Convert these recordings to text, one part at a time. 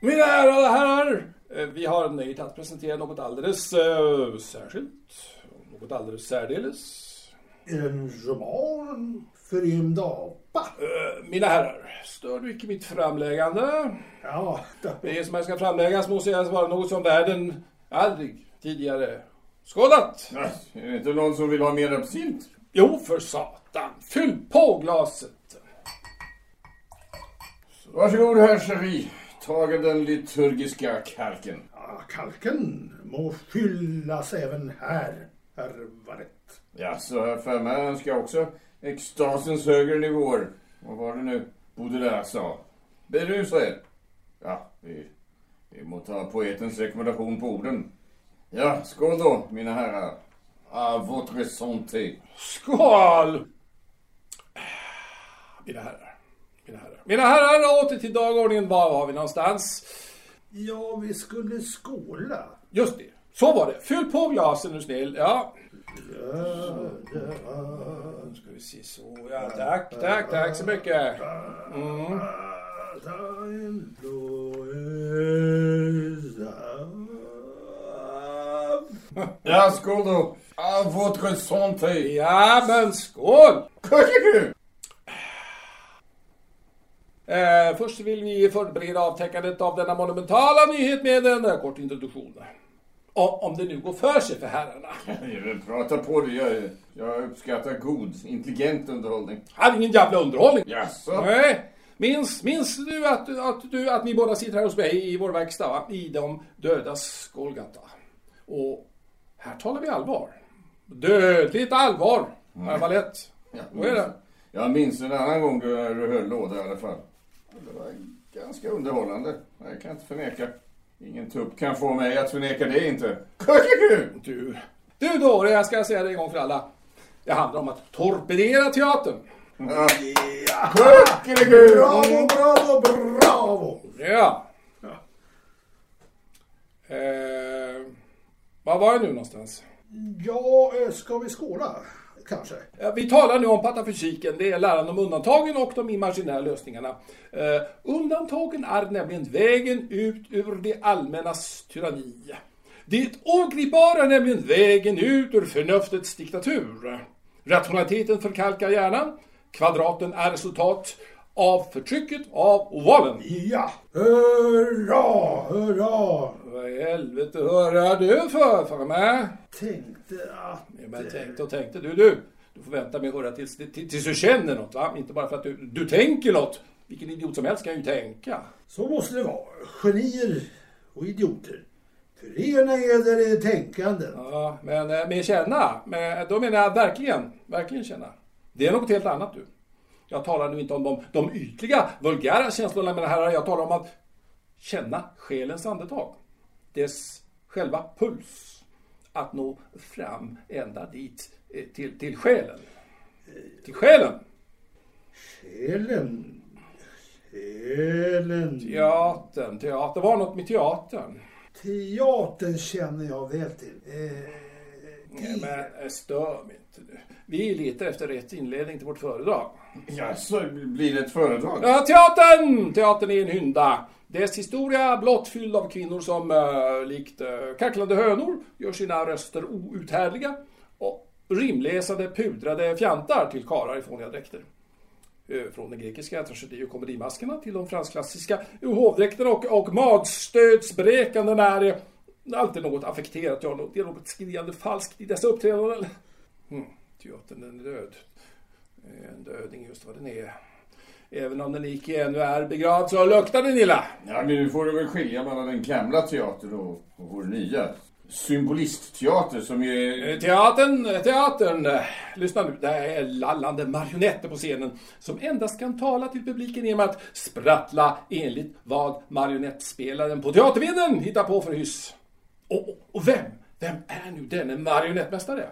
Mina ärade herrar, eh, vi har nöjet att presentera något alldeles uh, särskilt. Något alldeles särdeles. En roman? Förrymd apa? Uh, mina herrar, stör du icke mitt framläggande? Ja, Det som här ska framläggas måste sägas vara något som världen aldrig tidigare skådat. Ja, är det inte någon som vill ha mer absint? Jo, för satan. Fyll på glaset. Varsågod herr Cherie. Taga den liturgiska kalken. ja, kalken må fyllas även här, herr Varett. Ja, så herr Fermat önskar också extasens högre nivåer. Vad var det nu Baudelaire sa? Berusa er. Ja, vi, vi må ta poetens rekommendation på orden. Ja, skål då, mina herrar. À votre santé. Skål! Mina herrar. Mina herrar. Åter till dagordningen. Var var vi någonstans? Ja, vi skulle skåla. Just det. Så var det. Fyll på glasen nu snäll. Ja. Nu ska vi se så. Ja, tack, tack, tack så mycket. Mm. Ja, skål då. Votre santé. Ja, men skål! Kuckuku! Eh, först vill vi förbereda avtäckandet av denna monumentala nyhet med en kort introduktion. O- om det nu går för sig för herrarna. Prata på du. Jag, jag uppskattar god, intelligent underhållning. Hade ingen jävla underhållning. Jaså? Nej. Minns, minns du att, att, du att ni båda sitter här hos mig i vår verkstad, va? i de dödas Golgata? Och här talar vi allvar. Dödligt allvar, herr Valett. Ja, Vad är det? Jag minns en annan gång du, du höll låda i alla fall. Det var ganska underhållande. Det kan jag inte förneka. Ingen tupp kan få mig att förneka det inte. Kuckuku! Du, du då, jag ska säga det en gång för alla. Det handlar om att torpedera teatern. Ja. Kuckeliku! Bravo, bravo, bravo! Ja. Eh, var var jag nu någonstans? Ja, eh, ska vi skåla? Kanske. Vi talar nu om patafysiken, det är läran om undantagen och de imaginära lösningarna. Eh, undantagen är nämligen vägen ut ur det allmännas tyranni. Det ogripbara är nämligen vägen ut ur förnuftets diktatur. Rationaliteten förkalkar hjärnan, kvadraten är resultat av förtrycket av ovalen. Ja! Hurra, hurra! Vad i helvete hör du för, Fagame? Tänkte att... Ja, men tänkte och tänkte. Du, du. Du får vänta med att höra tills, tills, tills du känner något, va? Inte bara för att du, du tänker något. Vilken idiot som helst kan ju tänka. Så måste det vara. Genier och idioter. Förena eder i tänkanden. Ja, men eh, med känna, med, då menar jag verkligen, verkligen känna. Det är något helt annat du. Jag talar nu inte om de, de ytliga, vulgära känslorna, mina herrar. Jag talar om att känna själens andetag. Dess själva puls. Att nå fram ända dit, eh, till, till själen. Till själen. Själen. Själen. Teatern, teater. Det var något med teatern. Teatern känner jag väl till. Eh, Nej, men eh, stör mig inte nu. Vi letar efter rätt inledning till vårt föredrag. Jaså, blir det ett föredrag? Ja, teatern! Teatern är en hynda. Dess historia blott fylld av kvinnor som eh, likt eh, kacklande hönor gör sina röster outhärdliga och rimläsade pudrade fjantar till karlar i fåniga dräkter. Eh, från den grekiska tragedi och komedimaskerna till de franskklassiska hovdräkterna och, och magstödsbräkande är det alltid något affekterat, ja, något- det är något skriande falskt i dessa uppträdanden. Hmm, teatern den är död. En döding just vad den är. Även om den icke ännu är begravd så luktar den illa. Ja, men nu får du väl skilja mellan den gamla teatern och, och vår nya. Symbolistteater som är... Eh, Teatern, eh, teatern. Lyssna nu, det är lallande marionetter på scenen som endast kan tala till publiken genom att sprattla enligt vad marionettspelaren på teatervinden hittar på för hyss. Och, och, och vem, vem är nu denne marionettmästare?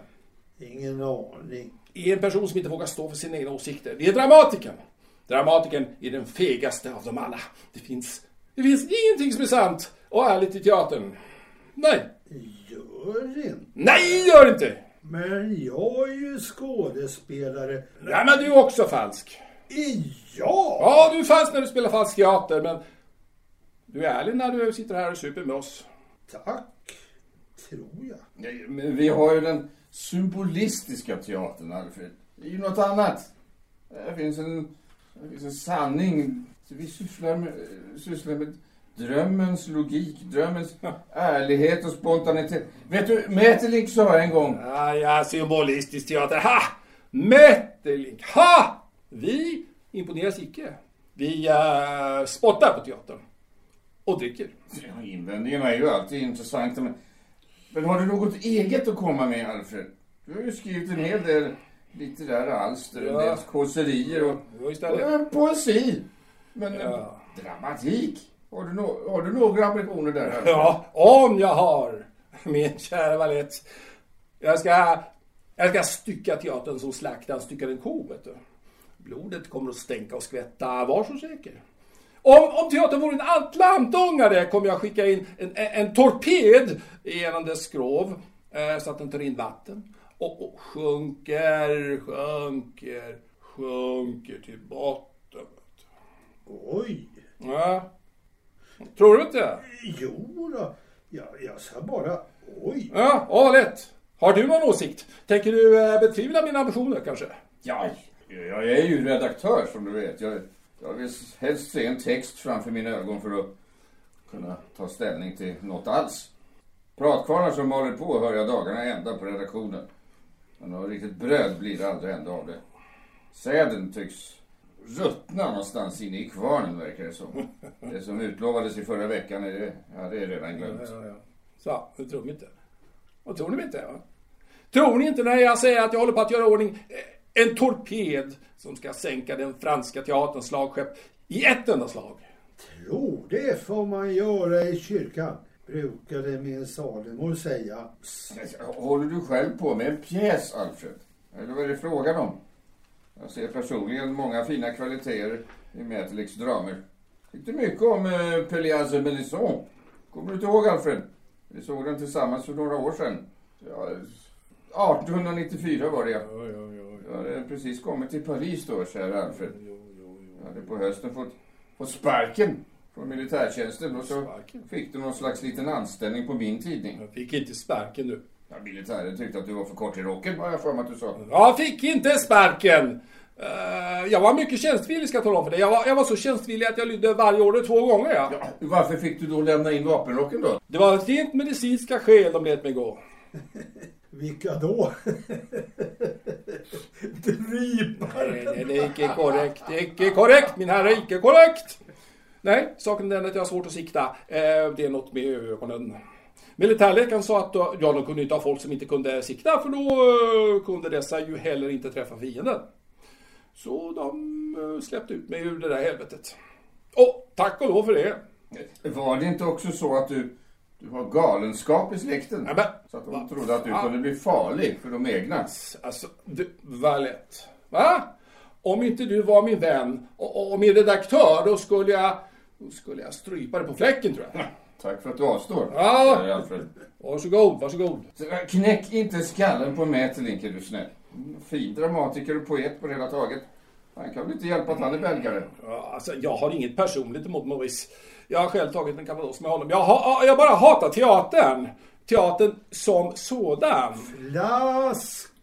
ingen aning. En person som inte vågar stå för sina egna åsikter. Det är dramatikern. Dramatikern är den fegaste av dem alla. Det finns, det finns ingenting som är sant och ärligt i teatern. Nej, Gör inte. nej gör det inte. Men jag är ju skådespelare. Nej, men du är också falsk. Är jag? Ja, du är falsk när du spelar falsk teater, men Du är ärlig när du sitter här och super med oss. Tack, tror jag. Nej, Men vi har ju den symbolistiska teatern, Alfred. Det är ju något annat. Det finns en, det finns en sanning. Vi sysslar med, sysslar med drömmens logik, drömmens ärlighet och spontanitet. Vet du, Mäterlink sa en gång. Ja, ja, symbolistisk teater. Ha! Metterlink. Ha! Vi imponeras icke. Vi uh, spottar på teatern. Och dricker. Ja, invändningarna är ju alltid intressanta, men, men har du något eget att komma med, Alfred? Du har ju skrivit en hel del litterära alster, en Ja. del kåserier och, och eh, poesi. Men eh, Ja. dramatik? Har du, no- har du några ambitioner där? Alfred? Ja, om jag har, min kära Valett. Jag ska, jag ska stycka teatern som slaktaren styckar en ko, vet du. Blodet kommer att stänka och skvätta, var så säker. Om, om teatern vore en atlantångare kommer jag skicka in en, en, en torped genom dess skrov eh, så att den tar in vatten. Och, och sjunker, sjunker, sjunker till botten. Oj, Ja. Tror du inte? jo då. Ja, jag sa bara oj. Ja, ja, lätt. Har du någon åsikt? Tänker du eh, betvivla mina ambitioner kanske? Ja, jag är ju redaktör som du vet. Jag, jag vill helst se en text framför mina ögon för att kunna ta ställning till något alls. Pratkvarnar som maler på hör jag dagarna ända på redaktionen. Men något riktigt bröd blir det aldrig ändå av det. Säden tycks ruttna någonstans inne i kvarnen verkar det som. Det som utlovades i förra veckan är det, ja, det är redan glömt. Ja, ja. Så, nu tror ni inte. Vad tror ni inte? Va? Tror ni inte när jag säger att jag håller på att göra ordning eh, en torped som ska sänka den franska teaterns slagskepp i ett enda slag? Tro, det får man göra i kyrkan. Brukade min Salomor säga. Håller du själv på med en pjäs, Alfred? Eller vad är det frågan om? Jag ser personligen många fina kvaliteter i Mäterliks dramer. Tyckte mycket om eh, Pelias de Melisson. Kommer du inte ihåg, Alfred? Vi såg den tillsammans för några år sedan. Ja, 1894 var det, ja. Ja, ja, ja. Hade precis kommit till Paris då, kära Alfred. Jag hade på hösten fått, fått sparken från militärtjänsten och så fick du någon slags liten anställning på min tidning. Jag fick inte sparken du. Ja, militären tyckte att du var för kort i rocken, har jag för mig att du sa. Jag fick inte sparken! Eh, jag var mycket tjänstvillig ska jag tala om för dig. Jag var, jag var så tjänstvillig att jag lydde varje order två gånger. Ja. Ja, varför fick du då lämna in vapenrocken då? Det var rent medicinska skäl de lät mig gå. Vilka då? Drypar. Nej, nej, det är icke korrekt. Det är icke korrekt, min herre. Icke korrekt. Nej, saken är den att jag har svårt att sikta. Eh, det är något med ögonen. Militärläkaren sa att ja, de kunde inte ha folk som inte kunde sikta för då eh, kunde dessa ju heller inte träffa fienden. Så de eh, släppte ut mig ur det där helvetet. Och tack och lov för det. Var det inte också så att du, du har galenskap i släkten? Nej, men, Så att de va- trodde att du fan. kunde bli farlig för de egna? Alltså, du, Valett. Va? Om inte du var min vän och, och min redaktör, då skulle jag... Då skulle jag strypa dig på fläcken, tror jag. Tack för att du avstår. Ja. Varsågod, varsågod. Så, äh, Knäck inte skallen på Mäterlink är du snäll. Fin dramatiker och poet på det hela taget. Han kan väl inte hjälpa att han är belgare? Ja, alltså, jag har inget personligt emot Maurice. Jag har själv tagit en kapados med honom. Jag, ha, jag bara hatar teatern. Teatern som sådan.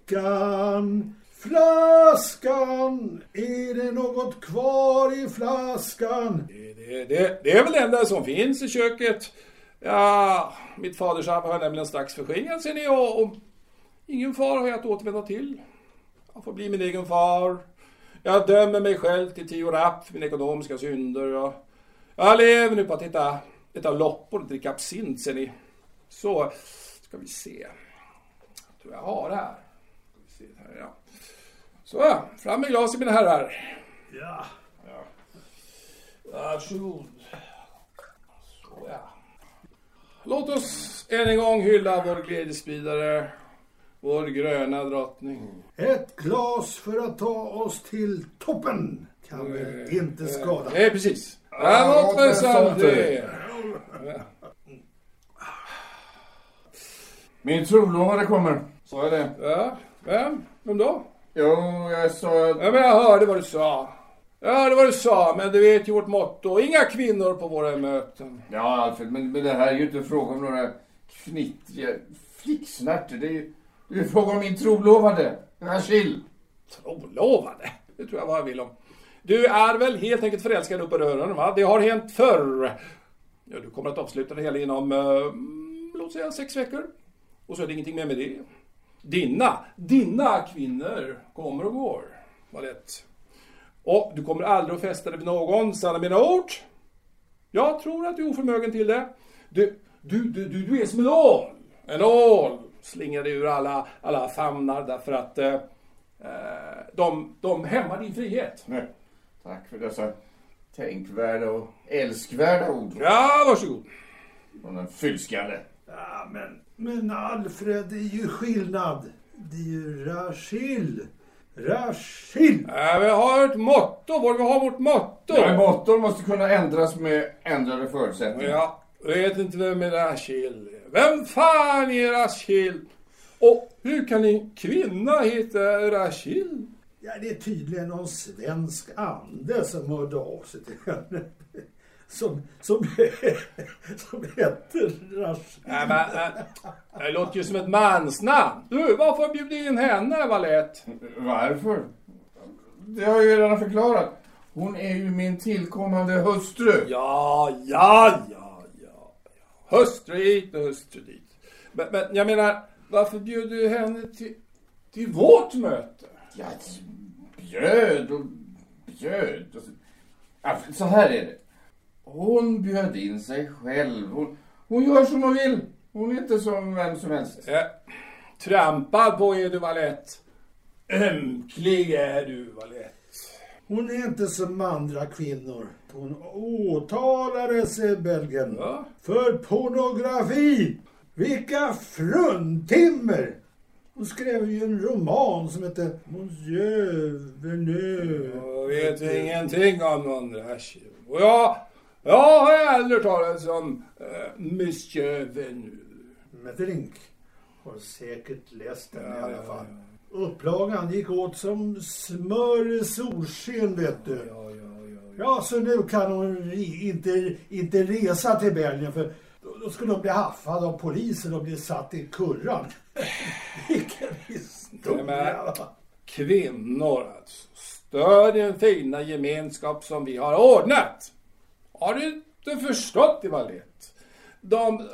Flaskan, flaskan. Är det något kvar i flaskan? Det, det, det, det är väl det enda som finns i köket. Ja, mitt fadersarv har jag nämligen strax förskingrat ser ni och, och ingen far har jag att återvända till. Jag får bli min egen far. Jag dömer mig själv till tio rapp för mina ekonomiska synder. Jag, jag lever nu på att äta, äta loppor och dricka absint ser ni. Så, ska vi se. Jag tror jag har det här. Ska vi se här ja. Så ja, fram med glaset mina herrar. Ja. Varsågod. Så ja. Låt oss än en gång hylla vår glädjespridare, vår gröna drottning. Ett glas för att ta oss till toppen. Kan väl inte skada. Nej, precis. Ja, som samtidigt. det. Min trolovade kommer. Sa jag det? Ja, vem? Vem då? Jo, jag sa. Ja, men jag hörde vad du sa. Ja, det var du sa, men du vet ju vårt motto. Inga kvinnor på våra möten. Ja, Alfred, men, men det här är ju inte fråga om några knittriga flicksnärtor. Det är ju det är fråga om min trolovade, Rachel. Trolovade? Det tror jag vad jag vill om. Du är väl helt enkelt förälskad upp i rören, va? Det har hänt förr. Ja, du kommer att avsluta det hela inom, eh, låt säga sex veckor. Och så är det ingenting mer med det. Dina, dina kvinnor kommer och går. Vad lätt. Och du kommer aldrig att fästa dig vid någon, sanna mina ord. Jag tror att du är oförmögen till det. Du, du, du, du, du är som en ål. En ål slingar dig ur alla, alla famnar därför att eh, eh de, de hämmar din frihet. Nej, tack för dessa tänkvärda och älskvärda ord Ja, varsågod. från den fyllskande. Ja, men, men Alfred, det är ju skillnad. Det är ju Rachel. Rachel! Ja, vi har ett motto, vår- vi har vårt motto. Ja, motton måste kunna ändras med ändrade förutsättningar. Ja, vet inte vem är Rachel Vem fan är Rachel? Och hur kan en kvinna heta Rachel? Ja, det är tydligen någon svensk ande som hörde av sig till henne. Som, som, som heter Rachel. Nej, men, äh, det låter ju som ett mansnamn. Du, varför bjuder in henne, vad lätt? Varför? Det har jag ju redan förklarat. Hon är ju min tillkommande hustru. Ja, ja, ja, ja. ja. Hustru hit och hustru dit. Men, men jag menar, varför bjöd du henne till, till vårt möte? Jag bjöd och bjöd. Och så. Ja, här är det. Hon bjöd in sig själv. Hon, hon gör som hon vill. Hon är inte som vem som helst. Eh, trampad på är du, vad lätt. Ömklig är du, vad lätt. Hon är inte som andra kvinnor. Hon åtalades i Belgien Ja. för pornografi. Vilka fruntimmer! Hon skrev ju en roman som hette Monsieur Veneux. Jag vet ingenting om Rachel. Och jag, jag har aldrig talas om uh, Monsieur Venu. Metternich har säkert läst den i Ja, alla ja, fall. Upplagan gick åt som smör i solsken, vet du. Ja, ja, ja. Ja, så nu kan hon inte, inte resa till Belgien för då, skulle hon bli haffad av polisen och bli satt i kurran. Vilken historia! Kvinnor alltså. Stör den fina gemenskap som vi har ordnat. Har du inte förstått det, vad lätt? De uh,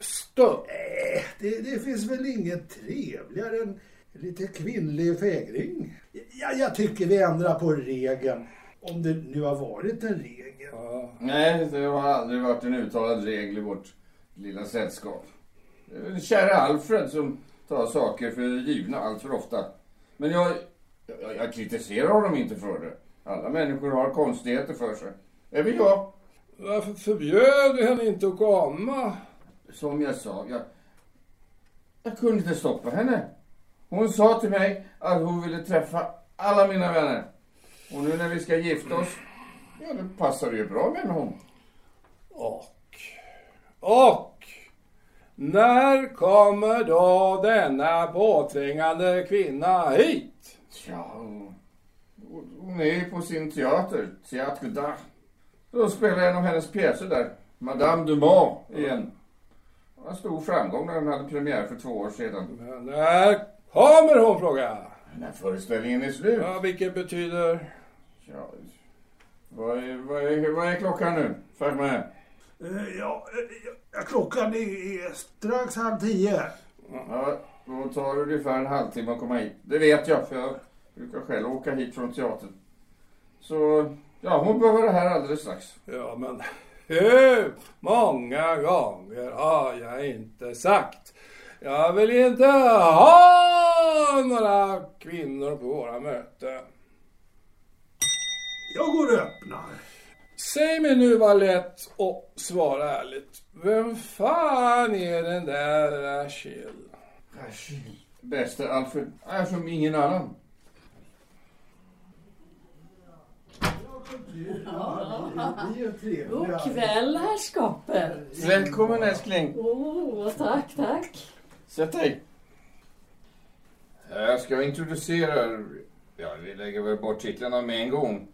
stör. Eh, Det, det finns väl inget trevligare än lite kvinnlig fägring. Ja, jag tycker vi ändrar på regeln. Om det nu har varit en regel. Ja. Nej, det har aldrig varit en uttalad regel i vårt lilla sällskap. Kära Alfred som tar saker för givna allt för ofta. Men jag, jag, jag kritiserar honom inte för det. Alla människor har konstigheter för sig. Även jag. Varför förbjöd du henne inte att komma? Som jag sa, jag, jag kunde inte stoppa henne. Hon sa till mig att hon ville träffa alla mina vänner. Och nu när vi ska gifta oss, ja det passar ju bra med hon. Och, och, när kommer då denna påträngande kvinna hit? Ja, hon- är på sin teater, Théâtre d'Art. Då spelar en av hennes pjäser där, Madame Dumas igen. Det var en stor framgång när den hade premiär för två år sedan. Men när kommer hon, frågar jag. När föreställningen är slut. Ja, vilket betyder... Ja, vad, är, vad, är, vad är klockan nu? Följ med. Eh, Ja, ja, klockan är strax halv tio. Ja, då tar det ungefär en halvtimme att komma hit. Det vet jag, för jag brukar själv åka hit från teatern. Så, ja, hon bör vara här alldeles strax. Ja, men hur många gånger har jag inte sagt? Jag vill inte ha några kvinnor på våra möten. Jag går och öppnar. Säg mig nu vad lätt och svara ärligt. Vem fan är den där Rachel? Bästa Alfred är som ingen annan. God kväll herrskapet. Välkommen älskling. Åh, tack, tack. Sätt dig. Jag ska introducera, ja vi lägger väl bort titlarna med en gång.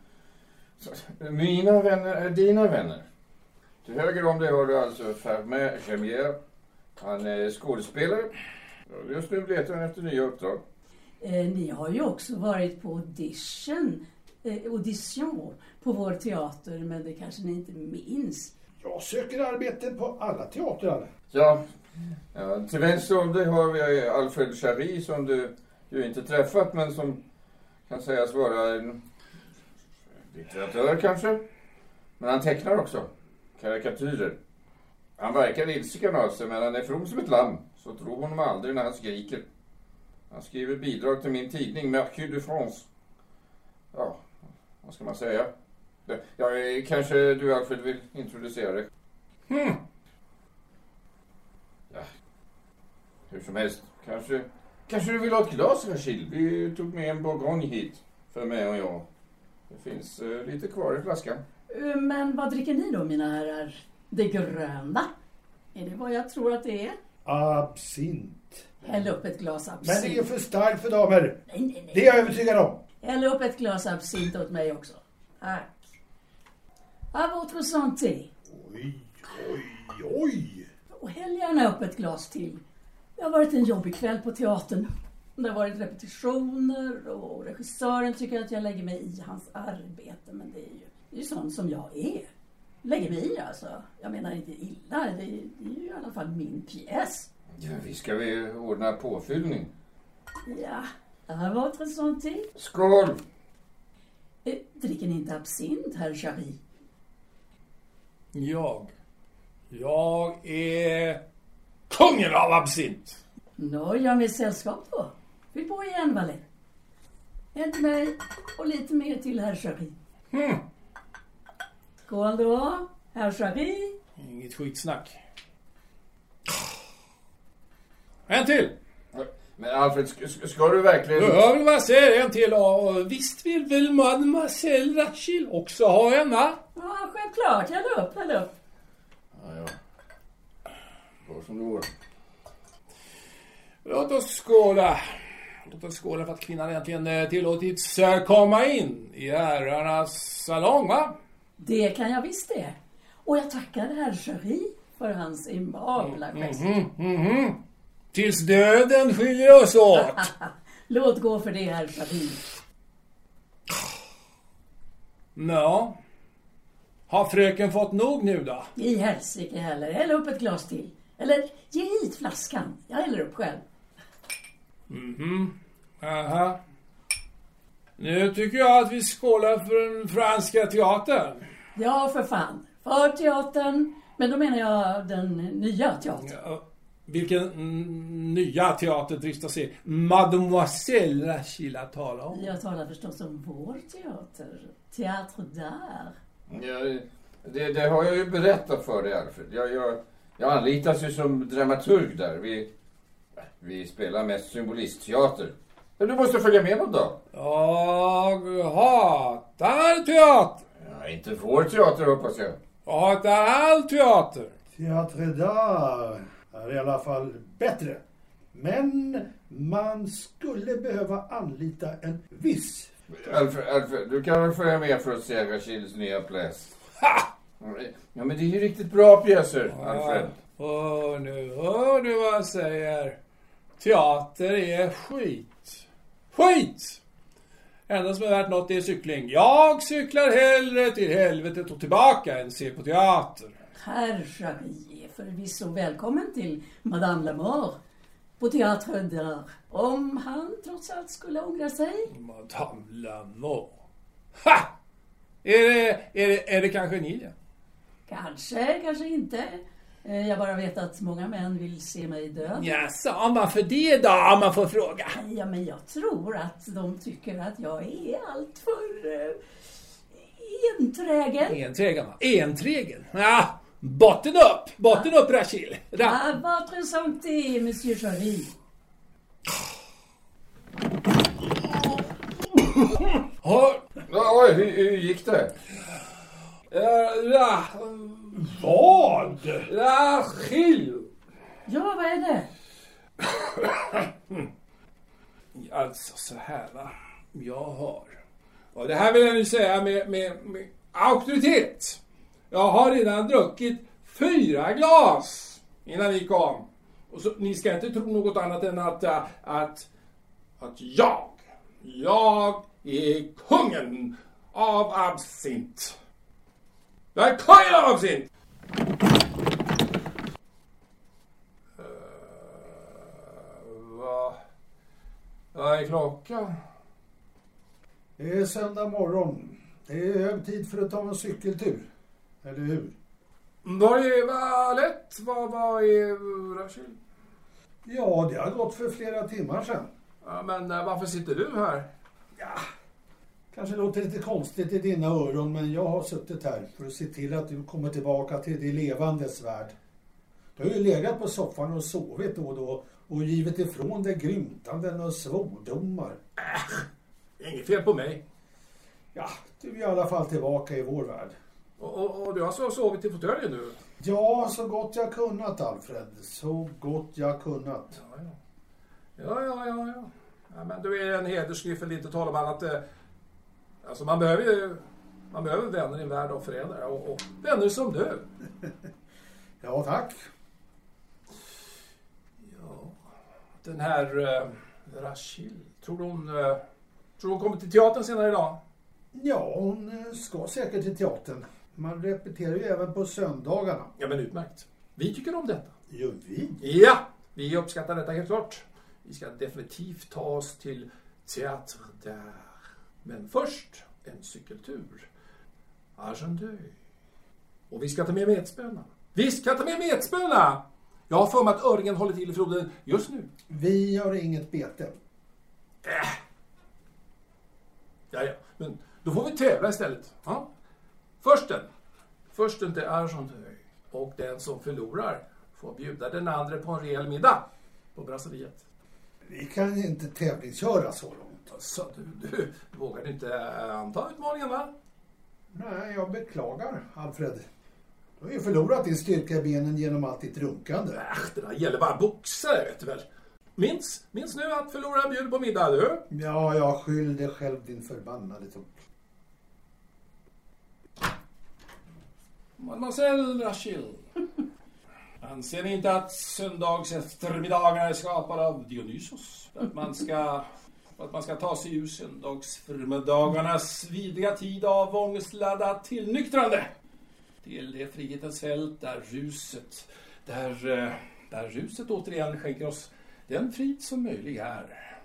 Mina vänner är dina vänner. Till höger om dig har du alltså Fermin Gemier. Han är skådespelare. Just nu letar han efter nya uppdrag. Eh, ni har ju också varit på audition, eh, audition på vår teater, men det kanske ni inte minns. Jag söker arbete på alla teatrar. Ja, ja till vänster om dig har vi Alfred Jarry som du ju inte träffat men som kan sägas vara en litteratör kanske. Men han tecknar också karikatyrer. Han verkar ilsken av sig men han är from som ett lamm. Så tro honom aldrig när han skriker. Han skriver bidrag till min tidning Mercure de France. Ja, vad ska man säga? Ja, kanske du Alfred vill introducera dig? Hmm. Ja, hur som helst. Kanske, kanske du vill ha ett glas, Rachel? Vi tog med en bourgogne hit. För mig och jag. Det finns eh, lite kvar i flaskan. Eh, Men vad dricker ni då, mina herrar? Det gröna? Är det vad jag tror att det är? Absint. Häll upp ett glas Men det är absint. för starkt för damer. Nej, nej, nej. Det är jag övertygad om. Häll upp ett glas absint åt mig också. Tack. À votre santé. Oj, oj, oj. Och häll gärna upp ett glas till. Det har varit en jobbig kväll på teatern. Det har varit repetitioner och regissören tycker att jag lägger mig i hans arbete. Men det är ju, det är ju sånt som jag är. Lägger mig i alltså. Jag menar inte illa. Det är, det är ju i alla fall min pjäs. Ja, vi ska vi ordna påfyllning. Ja, à votre santé. Skål! Eh, dricker ni inte absint, herr Jarry? Jag. Jag är kungen av absint. Nå, gör mig sällskap då. Fyll på igen, Valle. En till mig och lite mer till herr Jarry. Hmm. Skål då, herr Jarry. Inget skitsnack. En till! Men Alfred, sk- sk- ska du verkligen... Du hör väl vad jag säger? En till. Och visst vill väl mademoiselle Rachel också ha en, va? Ja, självklart. Häll upp, häll upp. Ja, ja. Går som det går. Låt oss skåla. Låt oss skåla för att kvinnan äntligen eh, tillåtits eh, komma in i herrarnas salong, va? Det kan jag visst det. Och jag tackar herr Jarry för hans aimabla gest. Mhm, mhm. Tills döden skiljer oss åt. Låt gå för det, herr Jarry. Nå. Har fröken fått nog nu då? I helsike heller. Häll upp ett glas till. Eller ge hit flaskan. Jag häller upp själv. Aha. Nu tycker jag att vi skålar för den franska teatern. Ja, för fan. För teatern. Men då menar jag den nya teatern. Ja, Vilken nya teater dristar sig Mademoiselle Rachel att tala om? Jag talar förstås om vår teater. Théâtre d'art. Ja, det, det har jag ju berättat för dig, Alfred. Jag, jag, jag anlitas ju som dramaturg där. Vi, vi spelar mest symbolistteater. Men du måste följa med någon dag. Jag hatar teater. Ja, inte vår teater, hoppas jag. Jag hatar all teater. Teatre d'art är i alla fall bättre. Men man skulle behöva anlita en viss... Alfred, Alfred, du kan väl följa med för att se Rachels nya pjäs? Ha! Ja, men det är ju riktigt bra pjäser, Alfred. Hör nu, hör du vad jag säger? Teater är skit. Skit! Enda som är värt något är cykling. Jag cyklar hellre till helvetet och tillbaka än se på teater. Herr är förvisso välkommen till Madame Lamour på Théâtre d'art. Om han trots allt skulle ångra sig. Madame Lamour. Ha! Är det, är det, är det kanske ni det? Kanske, kanske inte. Eh, Jag bara vet att många män vill se mig död. Jaså, varför det då om man får fråga? Ja, men jag tror att de tycker att jag är alltför eh, enträgen. Enträgen va? Enträgen? Ja, botten upp! Botten upp Rachel! Ra- À votre santé, monsieur Ja, Oj, hur, hur gick det? Eh, Ra... Vad? Rachel! Ja, vad är det? Alltså så här va. Jag har... Och det här vill jag nu säga med, med, med auktoritet. Jag har redan druckit fyra glas innan ni kom. Och så, ni ska inte tro något annat än att, att, att jag, jag är kungen av absint. Jag är absint! Uh, vad, vad är klockan? Det är söndag morgon. Det är hög tid för att ta en cykeltur. Eller hur? Var är Valett? Vad, vad är Rachel? Ja, det har gått för flera timmar sedan. Ja, men äh, varför sitter du här? Ja, kanske låter lite konstigt i dina öron, men jag har suttit här för att se till att du kommer tillbaka till det levandes värld. Du har ju legat på soffan och sovit då och då och givit ifrån dig grymtanden och svordomar. Inget fel på mig. Ja, du är i alla fall tillbaka i vår värld. Och, och, och du har alltså sovit i fåtöljen nu? Ja, så gott jag kunnat, Alfred. Så gott jag kunnat. Ja, ja. Ja, ja, ja, ja. men du är en hedersnyffel, inte tala om annat. Eh, Alltså man behöver ju... Man behöver vänner i en värld av föräldrar och, och vänner som du. Ja, tack. Ja. Den här uh, Rachel, tror du hon... eh, tror hon kommer till teatern senare idag? Ja, hon eh, ska säkert till teatern. Man repeterar ju även på söndagarna. Ja, men utmärkt. Vi tycker om detta. Gör vi? Ja, vi uppskattar detta helt klart. Vi ska definitivt ta oss till Théâtre där. Men först en cykeltur. Argenteuil. Och vi ska ta med metspöna. Vi ska ta med metspöna! Jag har för mig att öringen håller till i floden just nu. Vi har inget bete. Äh. Ja, ja, men då får vi tävla istället. Ja? Försten. Försten till Argenteuil. Och den som förlorar får bjuda den andra på en rejäl middag på brasseriet. Vi kan inte tävlingsköra så långt. Så du, du, vågar inte anta utmaningen va? Nej, jag beklagar, Alfred. Du har ju förlorat din styrka i benen genom allt ditt runkande. Äsch, det där gäller bara boxare vet du väl. Minns, minns nu att förloraren bjuder på middag du. Ja, jag skyll dig själv din förbannade tupp. Mademoiselle Rachel. Anser ni inte att söndags eftermiddagarna är skapade av Dionysos? Att man ska, att man ska ta sig ur söndagsförmiddagarnas vidriga tid av ångestladdat tillnyktrande. Till det frihetens fält där ruset, där, eh, där ruset återigen skänker oss den frid som möjlig är.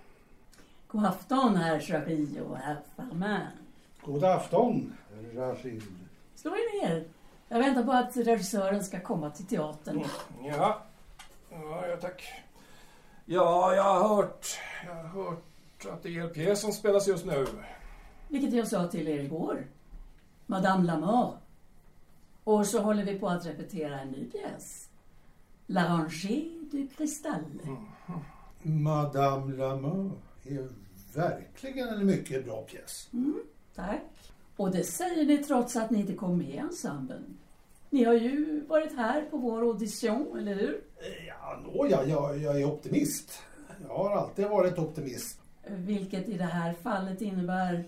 God afton, herr Charlie och herr Farman. God afton, Rachid. Slå er ner. Jag väntar på att regissören ska komma till teatern. Ja, ja, ja tack. Ja, jag har hört, jag har hört att det är er pjäs som spelas just nu. Vilket jag sa till er igår. Madame Lamort. Och så håller vi på att repetera en ny pjäs. L'Arrangée du Cristal. Madame Lamour är verkligen en mycket bra pjäs. Tack. Och det säger ni trots att ni inte kom med i ensemblen. Ni har ju varit här på vår audition, eller hur? Ja, nåja, jag, jag är optimist. Jag har alltid varit optimist. Vilket i det här fallet innebär...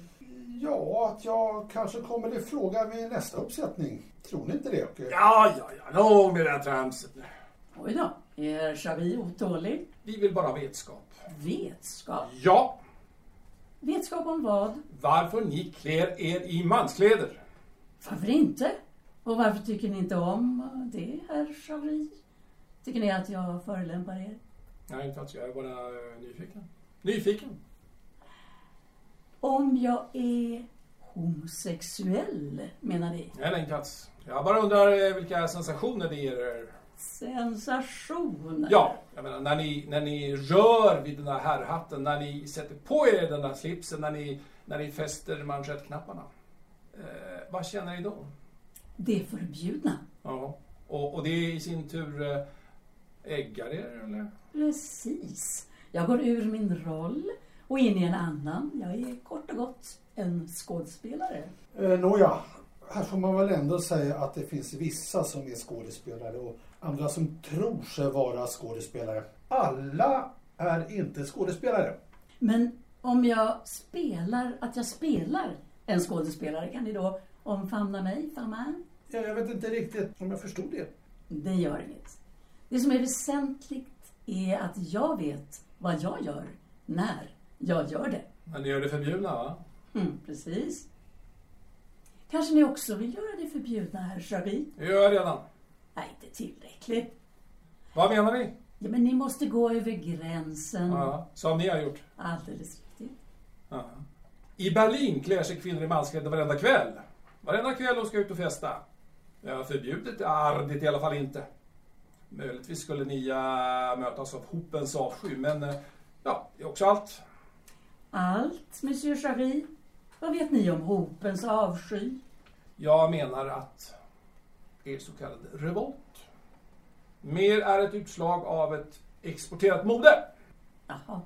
Ja, att jag kanske kommer i fråga vid nästa uppsättning. Tror ni inte det? Åke? Ja, ja, ja, nog med det här tramset. Oj då, är Xavi otålig? Vi vill bara ha vetskap. Vetskap? Ja, Vetskap om vad? varför ni klär er i manskläder. Varför inte? Och varför tycker ni inte om det, herr Xavi? Tycker ni att jag förolämpar er? Nej, inte alls. Jag är bara eh, nyfiken. Nyfiken? Om jag är homosexuell, menar ni? Nej, inte alls. Jag bara undrar eh, vilka sensationer det ger er. Sensationer? Ja, jag menar när ni, när ni rör vid den här herrhatten, när ni sätter på er den där slipsen, när ni, när ni fäster manschettknapparna. Eh, vad känner ni då? Det är förbjudna. Ja. Och, och det i sin tur eh, äggar er, eller? Precis. Jag går ur min roll och in i en annan. Jag är kort och gott en skådespelare. Eh, Nåja, här får man väl ändå säga att det finns vissa som är skådespelare och andra som tror sig vara skådespelare. Alla är inte skådespelare. Men om jag spelar att jag spelar en skådespelare, kan ni då omfamna mig, Farman? Ja, jag vet inte riktigt om jag förstod det. Det gör inget. Det som är väsentligt är att jag vet vad jag gör, när jag gör det. Men ni gör det förbjudna, va? Mm, precis. Kanske ni också vill göra det förbjudna, herr Chabi? Det gör jag redan. Nej, inte tillräckligt. Vad menar ni? Ja, men ni måste gå över gränsen. Ja, som ni har gjort. Alldeles riktigt. Ja. I Berlin klär sig kvinnor i manskläder varenda kväll. Varenda kväll de ska ut och festa. Ja, förbjudet är det i alla fall inte. Möjligtvis skulle ni uh, mötas av hopens avsky, men uh, ja, det är också allt. Allt, Monsieur Chabi? Vad vet ni om hopens avsky? Jag menar att er så kallade revolt mer är ett utslag av ett exporterat mode. Jaha.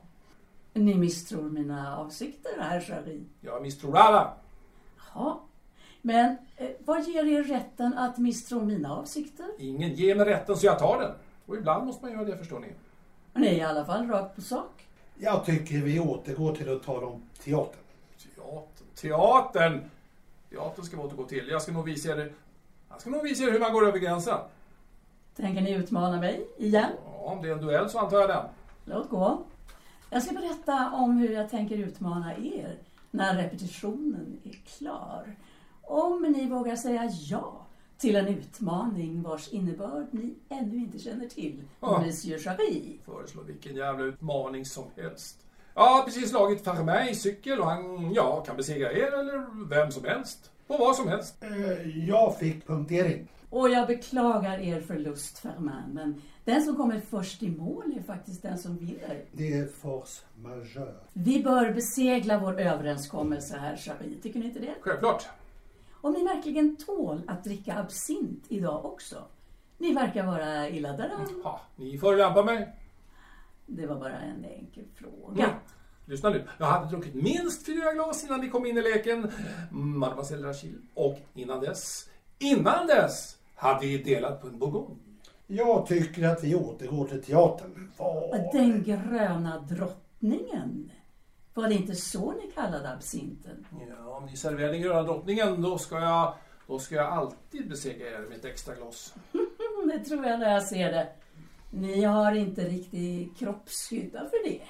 Ni misstror mina avsikter, herr Chabi? Jag misstror alla. Jaha. Men eh, vad ger er rätten att misstro mina avsikter? Ingen ger mig rätten så jag tar den. Och ibland måste man göra det, förstår ni. Ni är i alla fall rakt på sak. Jag tycker vi återgår till att tala om teatern. Teatern. Teatern! Teatern ska vi återgå till. Jag ska nog visa er, jag ska nog visa er hur man går över gränsen. Tänker ni utmana mig igen? Ja, om det är en duell så antar jag den. Låt gå. Jag ska berätta om hur jag tänker utmana er när repetitionen är klar. Om ni vågar säga ja till en utmaning vars innebörd ni ännu inte känner till, Ja. Monsieur Chabi. Föreslå vilken jävla utmaning som helst. Jag har precis slagit Farmin i cykel och han, ja, kan besegra er eller vem som helst. På vad som helst. Eh, Jag fick punktering. Och jag beklagar er förlust, Fermin, men den som kommer först i mål är faktiskt den som vinner. Det är force majeure. Vi bör besegla vår överenskommelse här, Chabi. Tycker ni inte det? Självklart. Om ni verkligen tål att dricka absint idag också. Ni verkar vara illa däran. Ja, ni förolämpar mig. Det var bara en enkel fråga. Ja. Lyssna nu. Jag hade druckit minst fyra glas innan ni kom in i leken, Mademoiselle Rachel. Och innan dess, innan dess, hade vi delat på en bourgogne. Jag tycker att vi återgår till teatern. Vad- Den gröna drottningen. Var det inte så ni kallade absinten? Ja, om ni serverar den gröna drottningen, då ska jag, då ska jag alltid besegra er med ett extra glas. Det tror jag när jag ser det. Ni har inte riktig kroppshydda för det.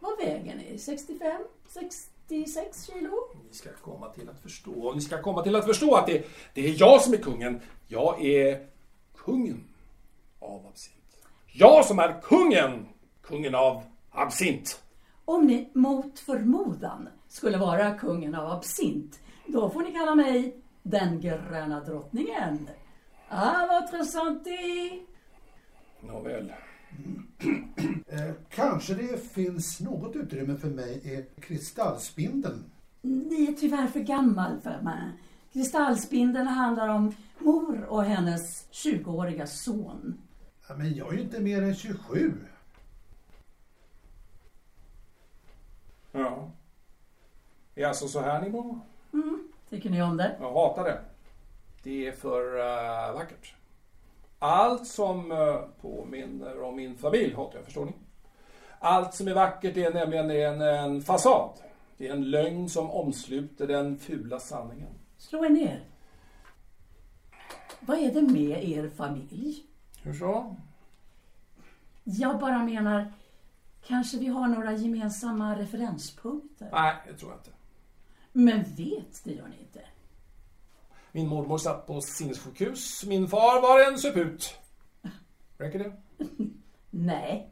Vad väger ni? 65? 66 kilo? Ni ska komma till att förstå, ni ska komma till att förstå att det, det är jag som är kungen. Jag är kungen av absint. Jag som är kungen! Kungen av absint. Om ni mot förmodan skulle vara kungen av absint, då får ni kalla mig den gröna drottningen. Ah, votre santé! Nåväl. Eh, kanske det finns något utrymme för mig i kristallspindeln. Ni är tyvärr för gammal för mig. Kristallspindeln handlar om mor och hennes 20-åriga son. Ja, men jag är ju inte mer än 27. Ja. Är alltså så här ni mår? Tycker ni om det? Jag hatar det. Det är för uh, vackert. Allt som uh, påminner om min familj hatar jag, förstår ni? Allt som är vackert är nämligen en, en fasad. Det är en lögn som omsluter den fula sanningen. Slå er ner. Vad är det med er familj? Hur så? Jag bara menar, kanske vi har några gemensamma referenspunkter. Nej, det tror jag inte. Men vet, det gör ni inte. Min mormor satt på sinnessjukhus. Min far var en suput. Räcker det? Nej.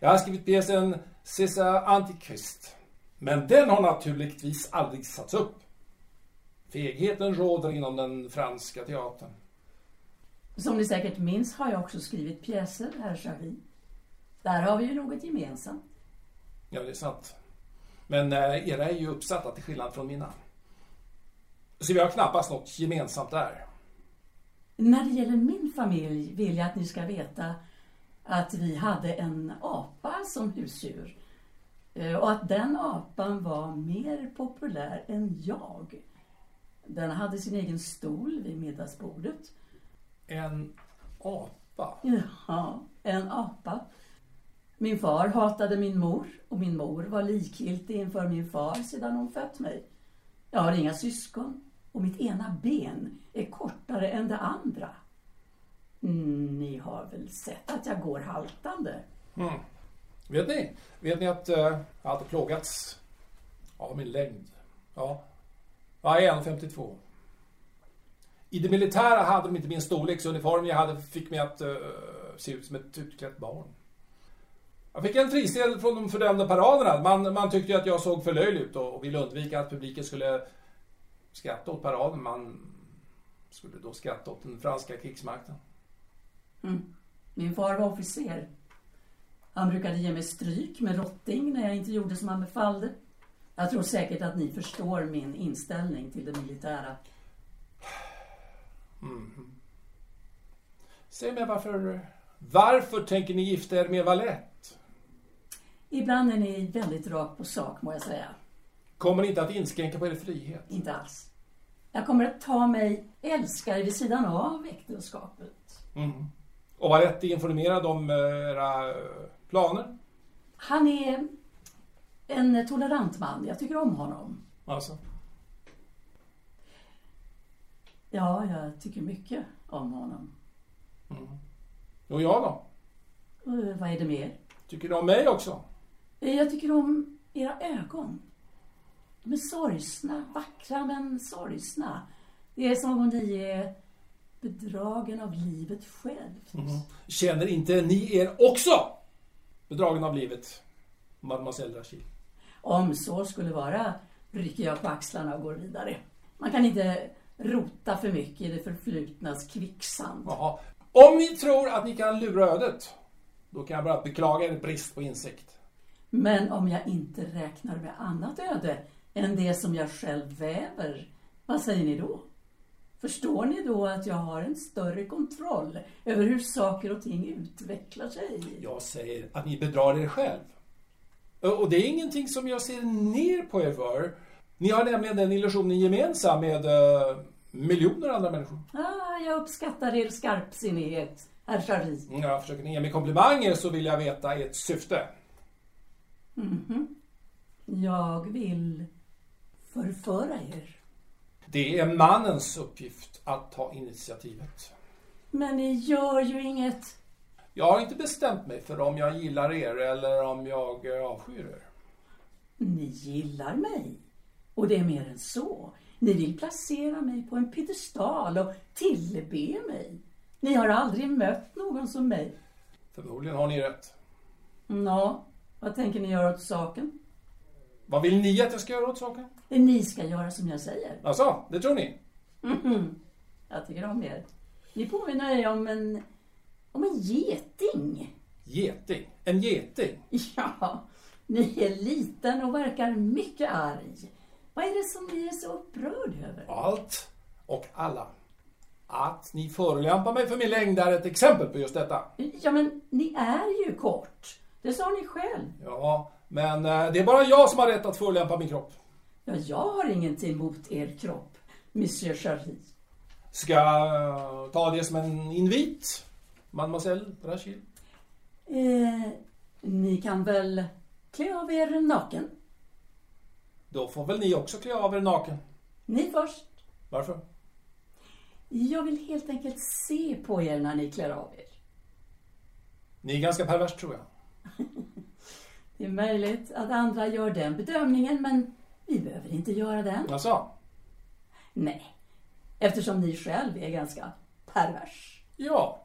Jag har skrivit pjäsen Caesar Antichrist. Men den har naturligtvis aldrig satts upp. Fegheten råder inom den franska teatern. Som ni säkert minns har jag också skrivit pjäser, herr Charlie. Där har vi ju något gemensamt. Ja, det är sant. Men eh, era är ju uppsatta till skillnad från mina. Så vi har knappast något gemensamt där. När det gäller min familj vill jag att ni ska veta att vi hade en apa som husdjur. Eh, Och att den apan var mer populär än jag. Den hade sin egen stol vid middagsbordet. En apa. Ja, en apa. Min far hatade min mor och min mor var likgiltig inför min far sedan hon fött mig. Jag har inga syskon och mitt ena ben är kortare än det andra. Ni har väl sett att jag går haltande? Mm. Vet ni? Vet ni att uh, jag alltid plågats av min längd? Ja. Jag är 1,52. I det militära hade de inte min storlek, så uniformen jag hade fick mig att uh, se ut som ett utklätt barn. Jag fick en fristel från de fördömda paraderna. Man, man tyckte att jag såg för löjlig ut och ville undvika att publiken skulle skratta åt paraden. Man skulle då skratta åt den franska krigsmakten. Mm. Min far var officer. Han brukade ge mig stryk med rotting när jag inte gjorde som han befallde. Jag tror säkert att ni förstår min inställning till det militära. Mm. Säg mig varför, varför tänker ni gifta er med Valette? Ibland är ni väldigt rakt på sak, må jag säga. Kommer ni inte att inskränka på er frihet? Inte alls. Jag kommer att ta mig älskare vid sidan av äktenskapet. Mm. Och Valette är informerad om eh, era planer? Han är en tolerant man. Jag tycker om honom. Alltså? Ja, jag tycker mycket om honom. Mm. Och jag då? Vad är det mer? Tycker du om mig också? Jag tycker om era ögon. De är sorgsna, vackra men sorgsna. Det är som om ni är bedragen av livet självt. Mm. Känner inte ni er också bedragen av livet, mademoiselle Rachid? Om så skulle vara rycker jag på axlarna och går vidare. Man kan inte rota för mycket i det förflutnas kvicksand. Jaha. Om ni tror att ni kan lura ödet, då kan jag bara beklaga er brist på insikt. Men om jag inte räknar med annat öde än det som jag själv väver, vad säger ni då? Förstår ni då att jag har en större kontroll över hur saker och ting utvecklar sig? Jag säger att ni bedrar er själv. Och det är ingenting som jag ser ner på er för. Ni har nämligen den illusionen gemensam med uh, miljoner andra människor. Ah, jag uppskattar er skarpsinnighet, herr Chari. Ja, försöker ni ge mig komplimanger så vill jag veta ert syfte. Mm -hmm. Jag vill förföra er. Det är mannens uppgift att ta initiativet. Men ni gör ju inget. Jag har inte bestämt mig för om jag gillar er eller om jag avskyr er. Ni gillar mig. Och det är mer än så. Ni vill placera mig på en piedestal och tillbe mig. Ni har aldrig mött någon som mig. Förmodligen har ni rätt. Nå, vad tänker ni göra åt saken? Vad vill ni att jag ska göra åt saken? Ni ska göra som jag säger. Alltså, det tror ni? Mm -hmm. Jag tycker om er. Ni påminner er om en, om en geting. Geting? En geting? Ja, ni är liten och verkar mycket arg. Vad är det som ni är så upprörd över? Allt och alla. Att ni förolämpar mig för min längd är ett exempel på just detta. Ja, men ni är ju kort. Det sa ni själv. Ja, men eh, det är bara jag som har rätt att förolämpa min kropp. Ja, jag har ingenting emot er kropp, Monsieur Charlie. Ska jag ta det som en invit, mademoiselle Rachid? Eh, ni kan väl klä av er naken? Då får väl ni också klä av er naken. Ni först. Varför? Jag vill helt enkelt se på er när ni klär av er. Ni är ganska pervers, tror jag. Det är möjligt att andra gör den bedömningen, men vi behöver inte göra den. Jaså? Nej, eftersom ni själv är ganska pervers. Ja.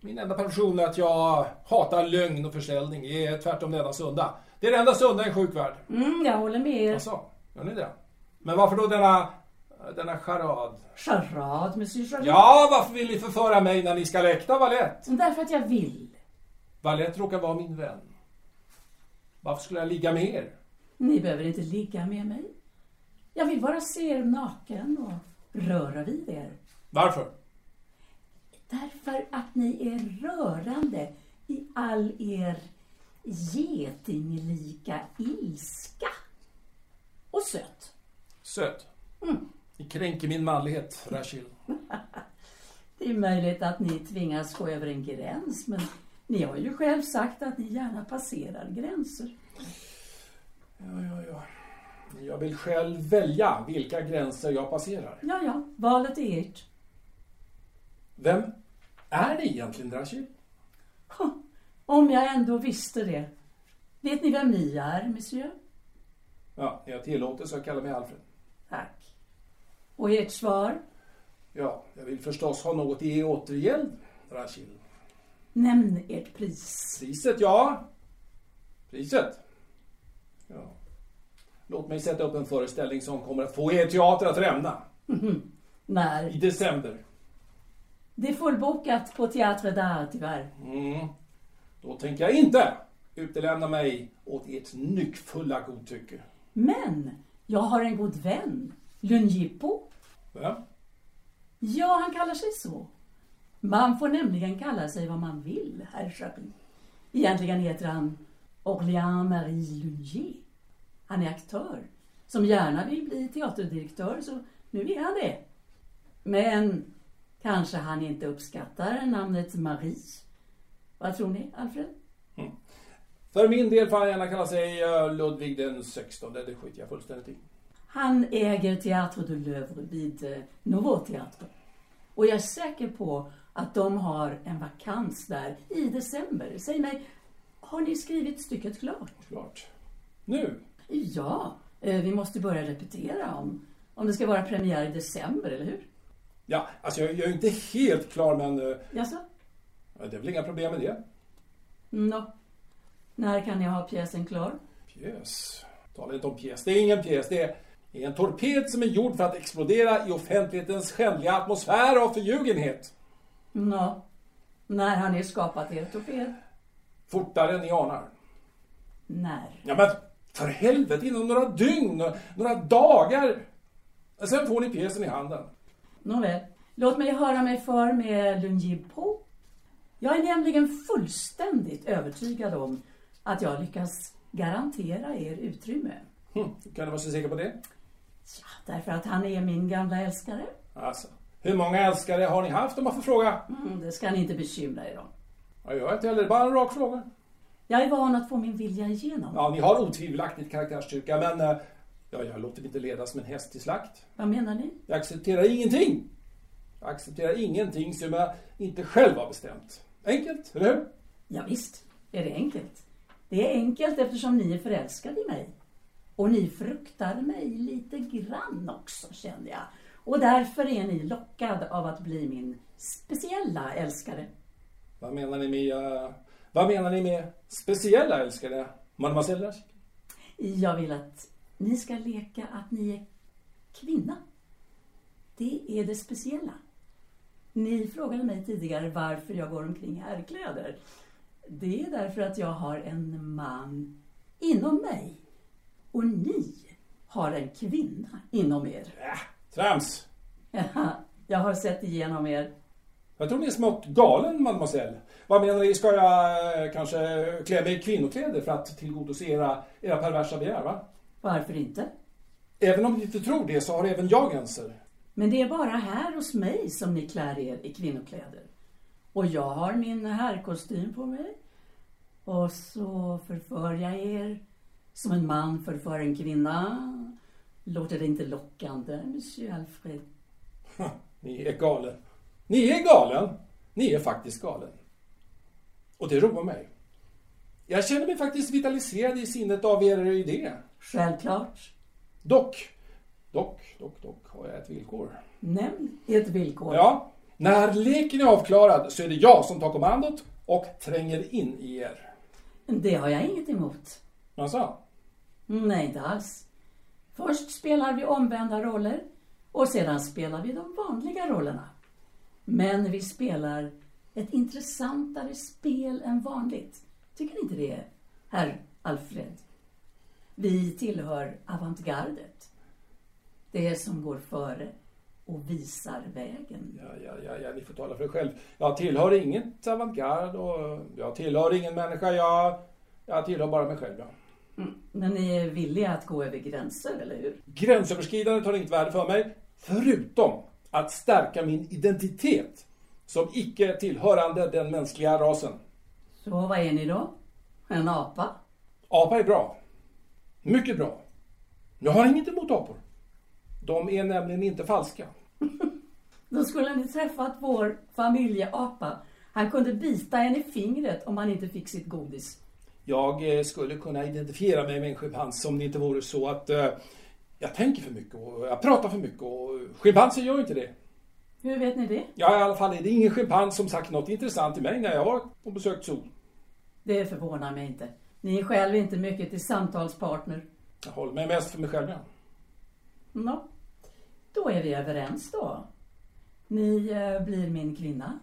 Min enda perversion är att jag hatar lögn och försäljning. Det är tvärtom det enda sunda. Det är det enda sunda i en sjuk värld. Mm, jag håller med er. Jaså, gör ni det? Men varför då denna, denna charad? Charad, monsieur Charade? Ja, varför vill ni förföra mig när ni ska läkta Valette? Därför att jag vill. Valette råkar vara min vän. Varför skulle jag ligga med er? Ni behöver inte ligga med mig. Jag vill bara se er naken och röra vid er. Varför? Därför att ni är rörande i all er getinglika ilska. Och söt. Söt? Mm. Ni kränker min manlighet, Rachel. det är möjligt att ni tvingas gå över en gräns, men ni har ju själv sagt att ni gärna passerar gränser. Ja, ja, ja. Jag vill själv välja vilka gränser jag passerar. Ja, ja, valet är ert. Vem är det egentligen, Drashil? Om jag ändå visste det. Vet ni vem ni är, monsieur? Ja, jag tillåter så jag kallar mig Alfred. Tack. Och ert svar? Ja, jag vill förstås ha något i återgäld, Drashil. Nämn ert pris. Priset, ja. Priset. Ja. Låt mig sätta upp en föreställning som kommer att få er teater att rämna. I När? december. Det är fullbokat på Teatre d'Art, tyvärr. Mm. Då tänker jag inte utelämna mig åt ert nyckfulla godtycke. Men jag har en god vän, Lungipo. Vem? Ja, han kallar sig så. Man får nämligen kalla sig vad man vill, herr Chapi. Egentligen heter han Orléans Marie Lungier. Han är aktör som gärna vill bli teaterdirektör, så nu är han det. Men kanske han inte uppskattar namnet Marie. Vad tror ni, Alfred? För min del får han gärna kalla sig eh, Ludvig den 16. Det skiter jag fullständigt i. Han äger Théâtre de l'Œuvre vid eh, Nouveau Théâtre. Och jag är säker på att de har en vakans där i december. Säg mig, har ni skrivit stycket klart? Klart. Nu? Ja, eh, vi måste börja repetera om, om det ska vara premiär i december, eller hur? Ja, alltså jag, jag är inte helt klar men eh, Jaså? det är väl inga problem med det. Nå. När kan jag ha pjäsen klar? Pjäs. Tala inte om pjäs. Det är ingen pjäs. Det är en torped som är gjord för att explodera i offentlighetens skändliga atmosfär av förljugenhet. Nå. När har ni skapat er torped? Fortare än ni anar. När? Ja men för helvete, inom några dygn, några dagar. Sen får ni pjäsen i handen. Nåväl, låt mig höra mig för med Lungipo. Jag är nämligen fullständigt övertygad om att jag lyckas garantera er utrymme. Hm, kan du vara så säker på det? Ja, därför att han är min gamla älskare. Alltså, hur många älskare har ni haft om man får fråga? Mm, det ska ni inte bekymra er om. Ja, jag vet heller, bara en rak fråga. Jag är van att få min vilja igenom. Ja, ni har otvivelaktigt karaktärsstyrka, men eh, ja, jag låter mig inte leda som en häst till slakt. Vad menar ni? Jag accepterar ingenting. Jag accepterar ingenting som jag inte själv har bestämt. Enkelt, eller hur? Ja, visst är det enkelt. Det är enkelt eftersom ni är förälskade i mig. Och ni fruktar mig lite grann också, känner jag. Och därför är ni lockad av att bli min speciella älskare. Vad menar ni med, eh, vad menar ni med speciella älskare? Mademoiselle? Jag vill att ni ska leka att ni är kvinna. Det är det speciella. Ni frågade mig tidigare varför jag går omkring i herrkläder. Det är därför att jag har en man inom mig. Och ni har en kvinna inom er. Trams! Jag har sett igenom er. Jag tror ni är smått galen, mademoiselle. Vad menar ni, ska jag eh, kanske klä mig i kvinnokläder för att tillgodose era, era perversa begär, va? Varför inte? Även om ni inte tror det så har även jag gränser. Men det är bara här hos mig som ni klär er i kvinnokläder. Och jag har min herrkostym på mig. Och så förför jag er som en man förför en kvinna. Låter det inte lockande, monsieur Alfred? Ni är galen. Ni är galen. Ni är faktiskt galen. Och det roar mig. Jag känner mig faktiskt vitaliserad i sinnet av er idé. Självklart. Dock, dock, dock, dock har jag ett villkor. Nämn ert villkor. Ja, när leken är avklarad så är det jag som tar kommandot och tränger in i er. Det har jag inget emot. Alltså, Nej, inte alls. Först spelar vi omvända roller och sedan spelar vi de vanliga rollerna. Men vi spelar ett intressantare spel än vanligt. Tycker ni inte det, herr Alfred? Vi tillhör avantgardet. Det som går före och visar vägen. ja, ja, ja, ja, ni får tala för er själv. Jag tillhör inget avantgarde och jag tillhör ingen människa. Jag, jag tillhör bara mig själv. Ja. Mm. Men ni är villiga att gå över gränser, eller hur? Gränsöverskridandet har inget värde för mig, förutom att stärka min identitet som icke tillhörande den mänskliga rasen. Så vad är ni då? En apa? Apa är bra. Mycket bra. Jag har inget emot apor. De är nämligen inte falska. Då skulle ni träffat vår familjeapa. Han kunde bita en i fingret om han inte fick sitt godis. Jag eh, skulle kunna identifiera mig med en schimpans om det inte vore så att eh, jag tänker för mycket och jag pratar för mycket och schimpanser gör inte det. Hur vet ni det? Ja, i alla fall är det ingen schimpans som sagt något intressant till mig när jag var på besökt zoo. Det förvånar mig inte. Ni är själv inte mycket till samtalspartner. Jag håller mig mest för mig själv. Ja. Nå, då är vi överens då. Ni eh, blir min kvinna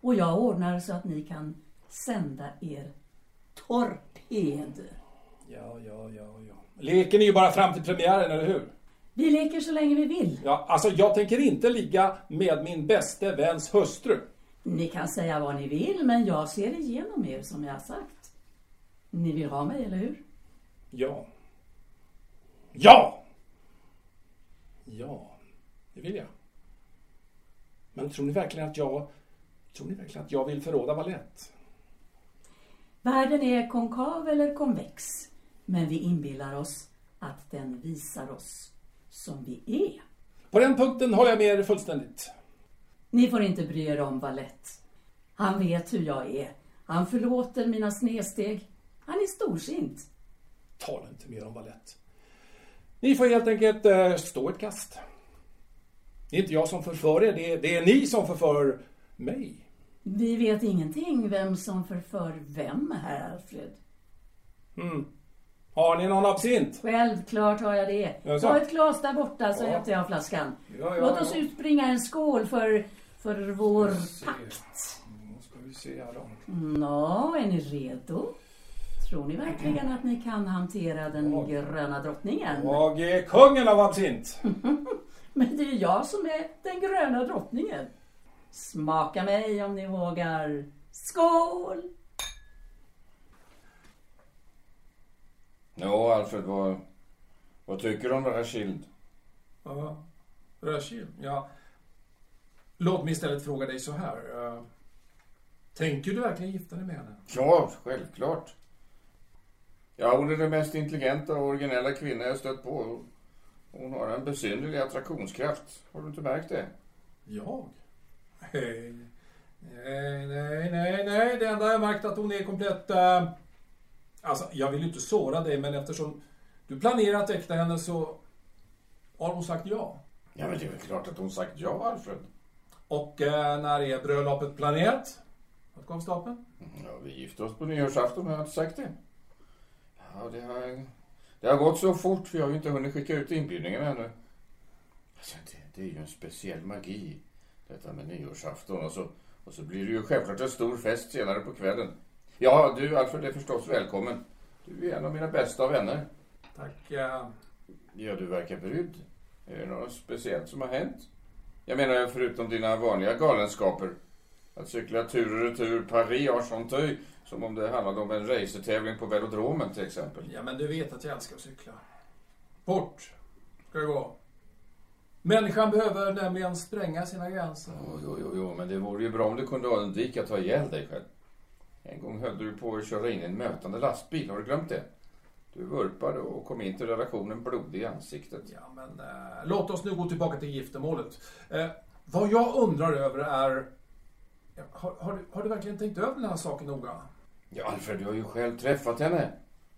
och jag ordnar så att ni kan sända er torped. Ja, ja, ja, ja. Leken är ju bara fram till premiären, eller hur? Vi leker så länge vi vill. Ja, alltså jag tänker inte ligga med min bäste väns hustru. Ni kan säga vad ni vill, men jag ser igenom er som jag har sagt. Ni vill ha mig, eller hur? Ja. Ja! Ja, det vill jag. Men tror ni verkligen att jag... Tror ni verkligen att jag vill förråda Valett? Världen är konkav eller konvex, men vi inbillar oss att den visar oss som vi är. På den punkten håller jag med er fullständigt. Ni får inte bry er om Valett. Han vet hur jag är. Han förlåter mina snedsteg. Han är storsint. Tala inte mer om Valett. Ni får helt enkelt eh, stå ett kast. Det är inte jag som förför er, det är, det är ni som förför mig. Vi vet ingenting vem som förför vem, herr Alfred. Mm. Har ni någon absint? Självklart har jag det. Ta ett glas där borta så Ja. hämtar jag flaskan. Ja, ja, Låt oss utbringa en skål för, för vår pakt. Nu ska vi se här då. Nå, är ni redo? Tror ni verkligen att ni kan hantera den Ja. gröna drottningen? Jag är kungen av absint. Men det är jag som är den gröna drottningen. Smaka mig om ni vågar. Skål! Ja, Alfred, vad, vad tycker du om Rashild? Ja, Rashid. Ja. Låt mig istället fråga dig så här. eh, Tänker du verkligen gifta dig med henne? Ja, självklart. Ja, hon är den mest intelligenta och originella kvinna jag stött på. Hon har en besynnerlig attraktionskraft. Har du inte märkt det? Jag? Nej, nej, nej, nej. Det enda jag märkt att hon är komplett... eh, Alltså, jag vill ju inte såra dig, men eftersom du planerar att äkta henne så har hon sagt ja. Ja, men det är väl klart att hon sagt ja, Alfred. Och eh, när är bröllopet planerat? Gå av stapeln? Ja, vi gifte oss på nyårsafton, har jag inte sagt det? Ja, det har, det har gått så fort, för jag har ju inte hunnit skicka ut inbjudningen ännu. Alltså, det, det är ju en speciell magi, detta med nyårsafton. Och så, och så blir det ju självklart en stor fest senare på kvällen. Ja, du Alfred är förstås välkommen. Du är en av mina bästa vänner. Tack. eh, Ja, du verkar brydd. Är det något speciellt som har hänt? Jag menar, förutom dina vanliga galenskaper. Att cykla tur och retur Paris Argenteuil som om det handlade om en racertävling på velodromen till exempel. Ja, men du vet att jag älskar att cykla. Bort ska det gå. Människan behöver nämligen spränga sina gränser. Jo, jo, jo, jo, men det vore ju bra om du kunde undvika att ta ihjäl dig själv. En gång höll du på att köra in i en mötande lastbil, har du glömt det? Du vurpade och kom in till redaktionen blodig i ansiktet. Ja, men eh, låt oss nu gå tillbaka till giftermålet. Eh, vad jag undrar över är... Har, har, du, har du verkligen tänkt över den här saken noga? Ja, Alfred, du har ju själv träffat henne.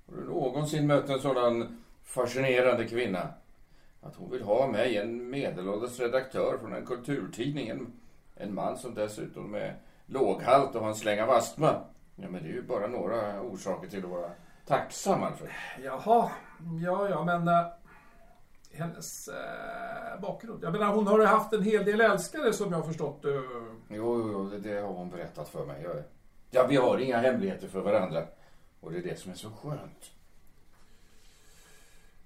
Har du någonsin mött en sådan fascinerande kvinna? Att hon vill ha mig, en medelålders redaktör från en kulturtidning. En, en man som dessutom är låghalt och har en släng av astma. Ja, men det är ju bara några orsaker till att vara tacksam, Alfred. Jaha, ja, ja, men... Eh, hennes eh, bakgrund. Jag menar, hon har ju haft en hel del älskare som jag har förstått. Jo, jo, jo, det, det har hon berättat för mig. Jag, ja, vi har inga hemligheter för varandra. Och det är det som är så skönt.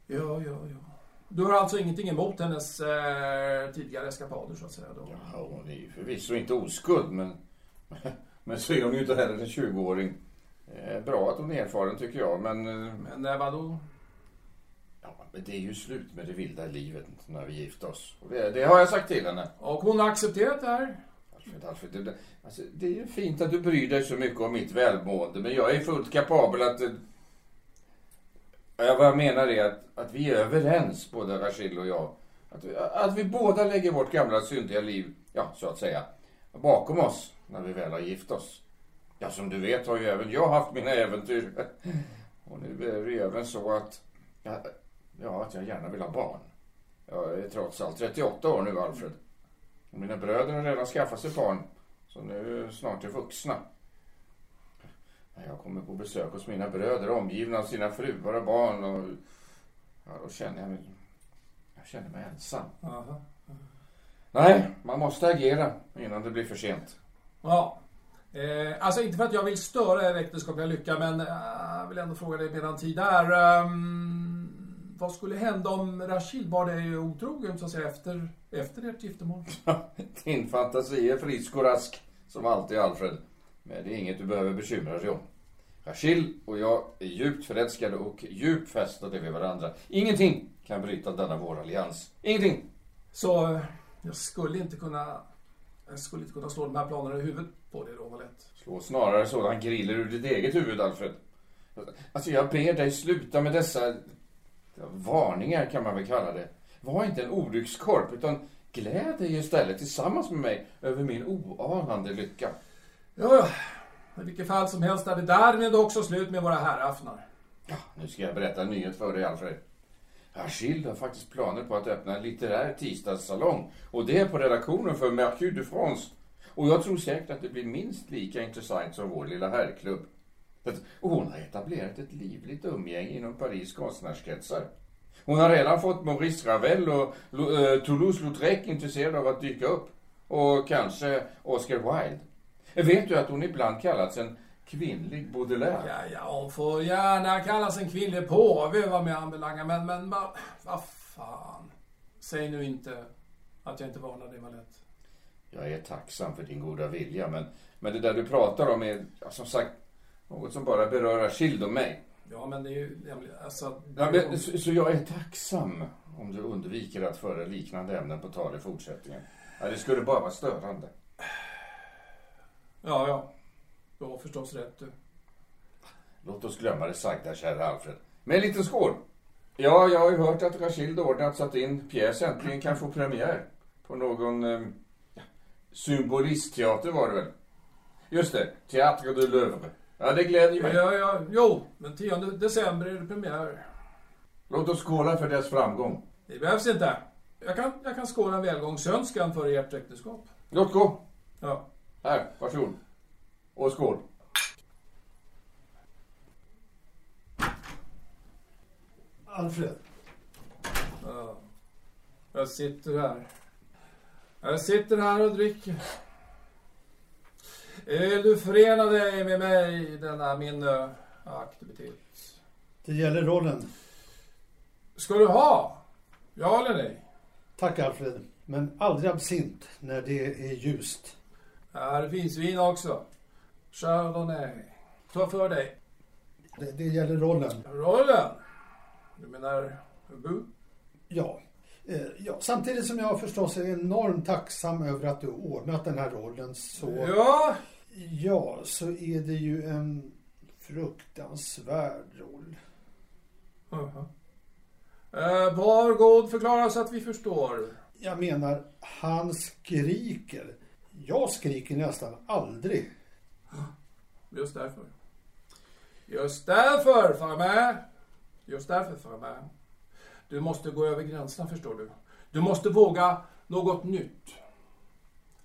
ja, ja, ja. Du har alltså ingenting emot hennes eh, tidigare eskapader, så att säga? Då? Ja, hon är ju förvisso inte oskuld, men, men så är hon ju inte heller en 20-åring. Eh, bra att hon är erfaren tycker jag, men, eh, Men eh, vadå? ja, men det är ju slut med det vilda livet när vi gifter oss. Och det, det har jag sagt till henne. Och hon har accepterat det här? Alfred, Alfred, det, alltså, det är ju fint att du bryr dig så mycket om mitt välmående, men jag är fullt kapabel att... Ja, vad jag menar är att, att vi är överens, både Rachel och jag. Att, vi- att vi båda lägger vårt gamla syndiga liv, ja, så att säga, bakom oss när vi väl har gift oss. Ja, som du vet har ju även jag haft mina äventyr. Och nu är det ju även så att, ja, ja, att jag gärna vill ha barn. Jag är trots allt 38 år nu, Alfred. Och mina bröder har redan skaffat sig barn, så nu är snart är vuxna. Jag kommer på besök hos mina bröder omgivna av sina fruar och barn och ja, då känner jag mig, jag känner mig ensam. Aha. Nej, man måste agera innan det blir för sent. Ja. Eh, alltså inte för att jag vill störa er äktenskapliga lycka, men eh, jag vill ändå fråga dig medan tid är. ehm, vad skulle hända om Rashid var dig otrogen så att säga efter, efter ert giftermål? Din fantasi är frisk och rask, som alltid Alfred. Men det är inget du behöver bekymra dig om. Rachel och jag är djupt förälskade och djupt fästade vid varandra. Ingenting kan bryta denna vår allians. Ingenting! Så eh, jag skulle inte kunna... Jag skulle inte kunna slå de här planerna i huvudet på dig då. Slå snarare sådan griller ur ditt eget huvud, Alfred. Alltså, jag ber dig sluta med dessa varningar, kan man väl kalla det. Var inte en olyckskorp, utan gläd dig istället tillsammans med mig över min oanande lycka. Ja, ja. I vilket fall som helst är det därmed också slut med våra herraftnar. Ja, nu ska jag berätta en nyhet för dig, Alfred. Achille har faktiskt planer på att öppna en litterär tisdagssalong. Och det är på redaktionen för Mercure de France. Och jag tror säkert att det blir minst lika intressant som vår lilla herrklubb. Och hon har etablerat ett livligt umgänge inom Paris konstnärskretsar. Hon har redan fått Maurice Ravel och eh, Toulouse-Lautrec intresserade av att dyka upp. Och kanske Oscar Wilde. Vet du att hon ibland kallats en kvinnlig Baudelaire? Ja, ja, hon får gärna kallas en kvinnlig påve vad mig anbelangar, men, men vad vad fan. Säg nu inte att jag inte varnar dig, Valett. Jag är tacksam för din goda vilja, men, men det där du pratar om är ja, som sagt något som bara berör Achille och mig. Ja, men det är ju alltså... Ja, men, så, så jag är tacksam om du undviker att föra liknande ämnen på tal i fortsättningen. Ja, det skulle bara vara störande. Ja, ja. Du har förstås rätt du. Låt oss glömma det sagda, kära Alfred. Med en liten skål. Ja, jag har ju hört att Rachilde ordnat så att din pjäs äntligen kan få premiär. På någon eh, symbolistteater var det väl? Just det, Théâtre de l'Oeuvre. Ja, det glädjer mig. Ja, ja, jo, men 10 december är det premiär. Låt oss skåla för dess framgång. Det behövs inte. Jag kan, jag kan skåla en välgångsönskan för ert äktenskap. Låt gå. Ja. Här, varsågod. Och skål. Alfred, ja. Jag sitter här. Jag sitter här och dricker. Vill du förena dig med mig i denna min eh, aktivitet? det gäller rollen. Ska du ha? Ja eller nej? Tack Alfred, men aldrig absint när det är ljust. Här finns vin också. Chardonnay. Ta för dig. Det, det gäller rollen. Rollen? Du menar Bu? Ja. Eh, ja. Samtidigt som jag förstås är enormt tacksam över att du ordnat den här rollen så... Ja, Ja, så är det ju en fruktansvärd roll. Jaha. Eh, Var god förklara så att vi förstår. Jag menar, han skriker. Jag skriker nästan aldrig. Just därför. Just därför, Farmer. Just därför, Farmer. Du måste gå över gränserna, förstår du. Du måste våga något nytt.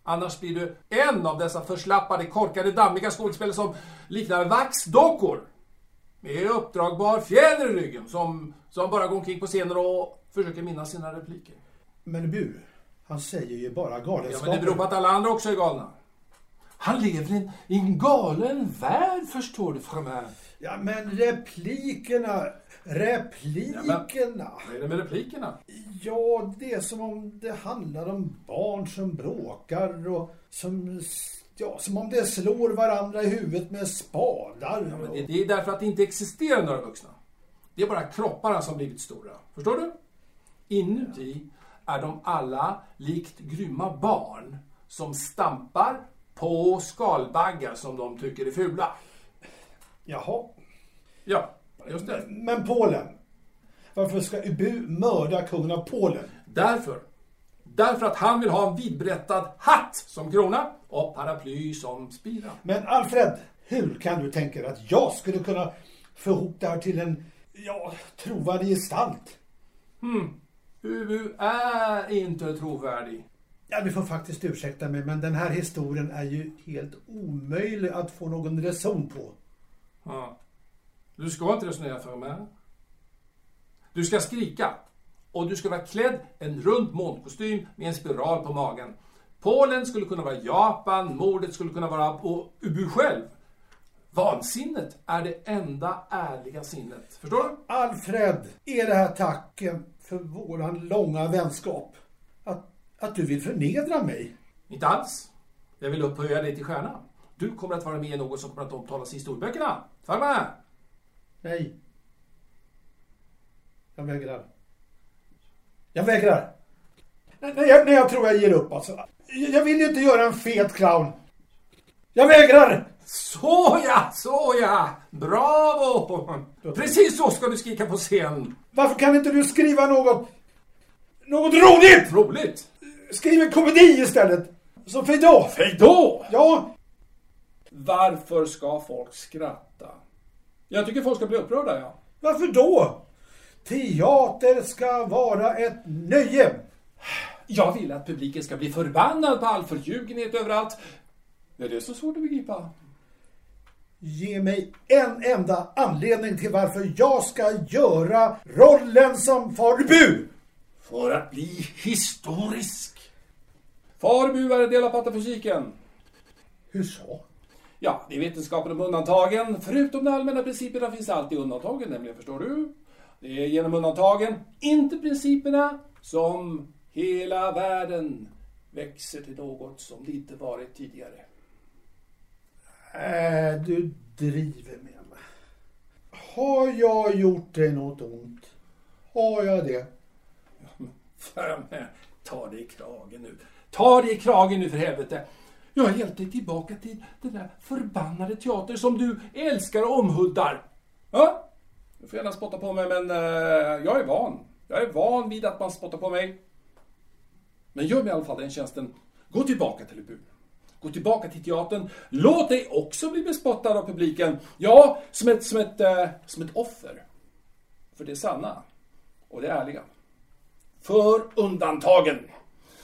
Annars blir du en av dessa förslappade, korkade, dammiga skådespelare som liknar vaxdockor. Med uppdragbar fjäder i ryggen som, som bara går omkring på scenen och försöker minnas sina repliker. Men Bu, han säger ju bara Ja, galenskaper. men det beror på att alla andra också är galna. Han lever i en, i en galen värld, förstår du, Farmer. Ja, men replikerna, replikerna. Vad är det med replikerna? Ja, det är som om det handlar om barn som bråkar och som, ja, som om det slår varandra i huvudet med spadar. Ja, men det, det är därför att det inte existerar några vuxna. Det är bara kropparna som blivit stora. Förstår du? Inuti är de alla likt grymma barn som stampar på skalbaggar som de tycker är fula. Jaha. Ja, just det. Men Polen, Varför ska Ubu mörda kungen av Polen? Därför. Därför att han vill ha en vidberättad hatt som krona och paraply som spira. Men Alfred, hur kan du tänka dig att jag skulle kunna få ihop det här till en, ja, trovärdig gestalt? Ubu är inte trovärdig. Ja, ni får faktiskt ursäkta mig, men den här historien är ju helt omöjlig att få någon reson på. Ja. Du ska inte resonera för mig. Du ska skrika. Och du ska vara klädd en rund månkostym med en spiral på magen. Polen skulle kunna vara Japan, mordet skulle kunna vara på Ubu själv. Vansinnet är det enda ärliga sinnet. Förstår du? Alfred, är det här tacken för våran långa vänskap? Att, att du vill förnedra mig? Inte alls. Jag vill upphöja dig till stjärna. Du kommer att vara med i något som kommer att omtalas i historieböckerna. Följ med! Nej. Jag vägrar. Jag vägrar. Nej, nej, jag, nej, jag tror jag ger upp alltså. Jag, jag vill ju inte göra en fet clown. Jag vägrar! Såja, såja! Bravo! Precis så ska du skrika på scen. Varför kan inte du skriva något... Något roligt? Roligt! Skriv en komedi istället. Som för idag. Hej då! Ja, Varför ska folk skratta? Jag tycker folk ska bli upprörda, ja. varför då? Teater ska vara ett nöje. Jag vill att publiken ska bli förbannad på all förljugenhet överallt. Är det så svårt att begripa? Ge mig en enda anledning till varför jag ska göra rollen som far Bu. För att bli historisk. Farbu är en del av patafysiken. Hur så? Ja, det är vetenskapen om undantagen. Förutom de allmänna principerna finns alltid undantagen, nämligen, förstår du? Det är genom undantagen, inte principerna, som hela världen växer till något som det inte varit tidigare. Äh, du driver med mig. Har jag gjort dig något ont? Har jag det? För ta dig i kragen nu. Ta dig i kragen nu för helvete. Jag har hjälpt dig tillbaka till den där förbannade teatern som du älskar och omhuldar. Ja? Du får gärna spotta på mig, men eh, jag är van. Jag är van vid att man spottar på mig. Men gör mig i alla fall den tjänsten. Gå tillbaka till Lubu. Gå tillbaka till teatern. Låt dig också bli bespottad av publiken. Ja, som ett, som ett, eh, som ett offer. För det sanna. Och det ärliga. För undantagen.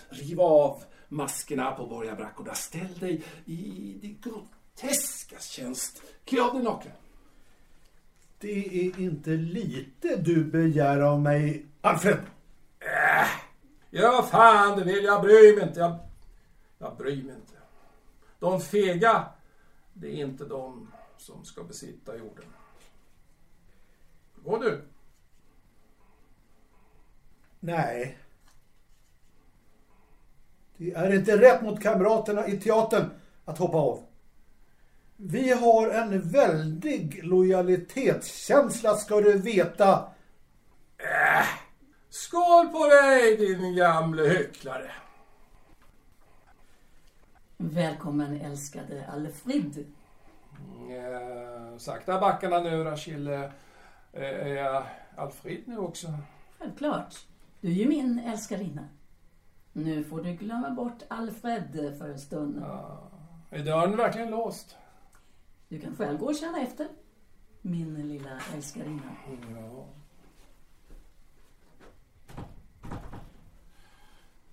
Riv av maskerna på borgarbrackorna. Ställ dig i det groteskas tjänst. Klä av dig naken. Det är inte lite du begär av mig, Alfred. Ja, vad fan du vill. Jag bryr mig inte. Jag, jag bryr mig inte. De fega, det är inte de som ska besitta jorden. Gå du. Nej. Det är inte rätt mot kamraterna i teatern att hoppa av. Vi har en väldig lojalitetskänsla ska du veta. Skål på dig din gamle hycklare. Välkommen älskade Alfred. Eh, sakta backarna nu Rachille. Eh, är Alfred nu också? Självklart. Du är ju min älskarinna. Nu får du glömma bort Alfred för en stund. Är dörren verkligen låst? Du kan själv gå och känna efter. Min lilla älskarinna. Ja.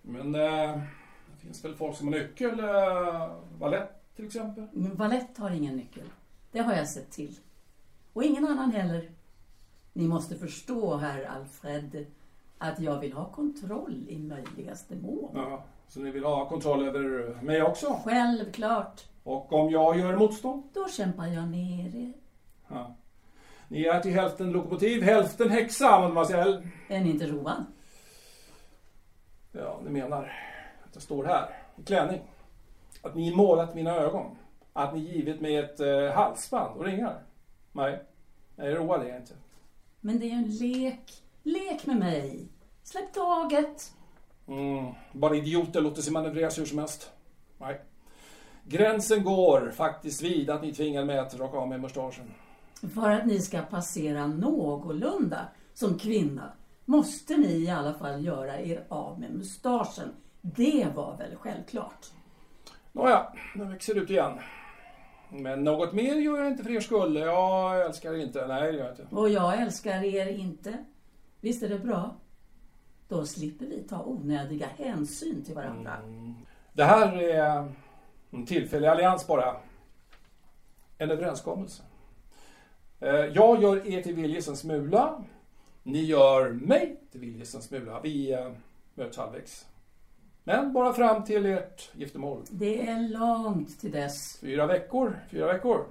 Men eh, finns väl folk som har nyckel? Eh, Valett till exempel? Men Valett har ingen nyckel. Det har jag sett till. Och ingen annan heller. Ni måste förstå, herr Alfred, att jag vill ha kontroll i möjligaste mån. Ja, så ni vill ha kontroll över mig också? Självklart. Och om jag gör motstånd? Då kämpar jag ner er. Ja. Ni är till hälften lokomotiv, hälften häxa, mademoiselle. Är ni inte road? Ja, ni menar jag står här i klänning. Att ni målat mina ögon. Att ni givit mig ett eh, halsband och ringar. Nej, nej road är jag inte. Men det är ju en lek. Lek med mig. Släpp taget. Mm, bara idioter låter sig manövreras hur som helst. Nej. Gränsen går faktiskt vid att ni tvingar mig att raka av mig mustaschen. För att ni ska passera någorlunda Som kvinna måste ni i alla fall göra er av med mustaschen. Det var väl självklart? Nåja, den växer ut igen. Men något mer gör jag inte för er skull. Jag älskar er inte. Nej, det gör jag inte. Och jag älskar er inte. Visst är det bra? Då slipper vi ta onödiga hänsyn till varandra. Det här är en tillfällig allians bara. En överenskommelse. Eh, Jag gör er till viljes en smula. Ni gör mig till viljes en smula. Vi eh, möts halvvägs. Men bara fram till ert giftermål. Det är långt till dess. Fyra veckor. Fyra veckor.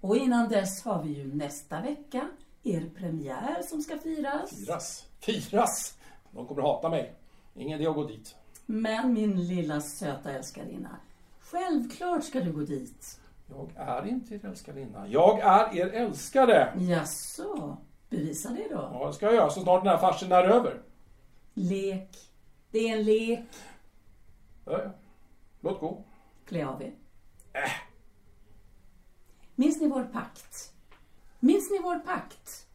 Och innan dess har vi ju nästa vecka er premiär som ska firas. Firas. Firas! De kommer hata mig. Ingen idé att gå dit. Men min lilla söta älskarinna, självklart ska du gå dit. Jag är inte er älskarinna. Jag är er älskare. Jaså, bevisa det då. Ja, det ska jag göra så snart den här farsen är över. Lek. Det är en lek. Ja. Låt gå. Klä av er. Minns ni vår pakt? Minns ni vår pakt?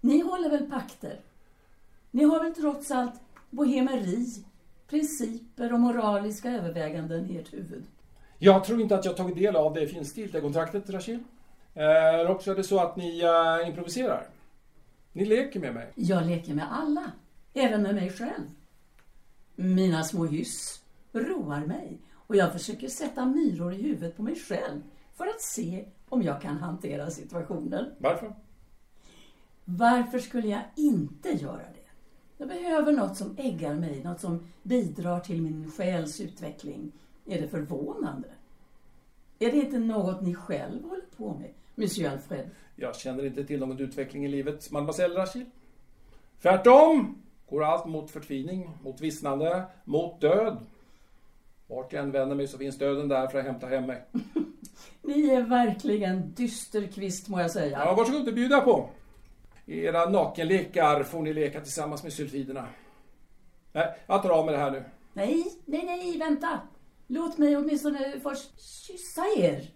Ni håller väl pakter? Ni har väl trots allt bohemeri, principer och moraliska överväganden i ert huvud? Jag tror inte att jag tagit del av det finstilta kontraktet, Rachel. Eller också är det så att ni eh, improviserar. Ni leker med mig. Jag leker med alla, även med mig själv. Mina små hyss roar mig och jag försöker sätta myror i huvudet på mig själv för att se om jag kan hantera situationen. Varför? Varför skulle jag inte göra det? Jag behöver något som äggar mig, något som bidrar till min själs utveckling. Är det förvånande? Är det inte något ni själv håller på med, Monsieur Alfred? Jag känner inte till någon utveckling i livet, mademoiselle Rachel. Tvärtom går allt mot förtvining, mot vissnande, mot död. Vart jag än vänder mig så finns döden där för att hämta hem mig. Ni är verkligen dysterkvist, må jag säga. Ja, varsågod, det bjuder jag på. I era nakenlekar får ni leka tillsammans med sylfiderna. Nej, jag tar av med det här nu. Nej, nej, nej, vänta. Låt mig åtminstone först kyssa er.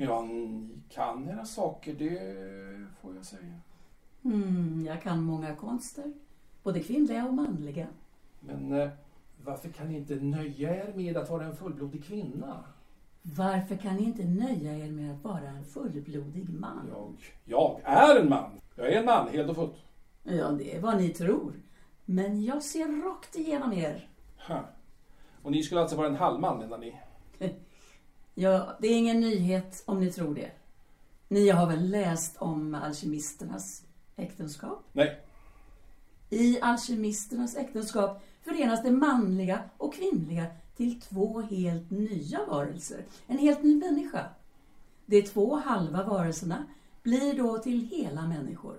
Ja, ni kan era saker, det får jag säga. Mm, jag kan många konster, både kvinnliga och manliga. Men eh, varför kan ni inte nöja er med att vara en fullblodig kvinna? Varför kan ni inte nöja er med att vara en fullblodig man? Jag, jag är en man. Jag är en man, helt och fullt. Ja, det är vad ni tror. Men jag ser rakt igenom er. Ha. Och ni skulle alltså vara en halvman, menar ni? Ja, det är ingen nyhet om ni tror det. Ni har väl läst om alkemisternas äktenskap? Nej. I alkemisternas äktenskap förenas det manliga och kvinnliga till två helt nya varelser. En helt ny människa. De två halva varelserna blir då till hela människor.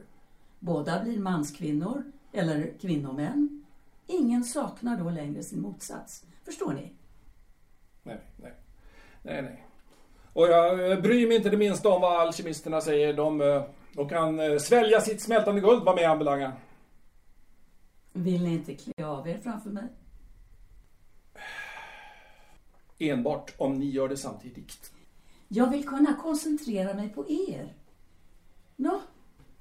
Båda blir manskvinnor eller kvinnomän. Ingen saknar då längre sin motsats. Förstår ni? Nej, nej. Och jag eh, bryr mig inte det minsta om vad alkemisterna säger. De, eh, de kan eh, svälja sitt smältande guld vad mig anbelangar. Vill ni inte klä av er framför mig? Enbart om ni gör det samtidigt. Jag vill kunna koncentrera mig på er. Nå,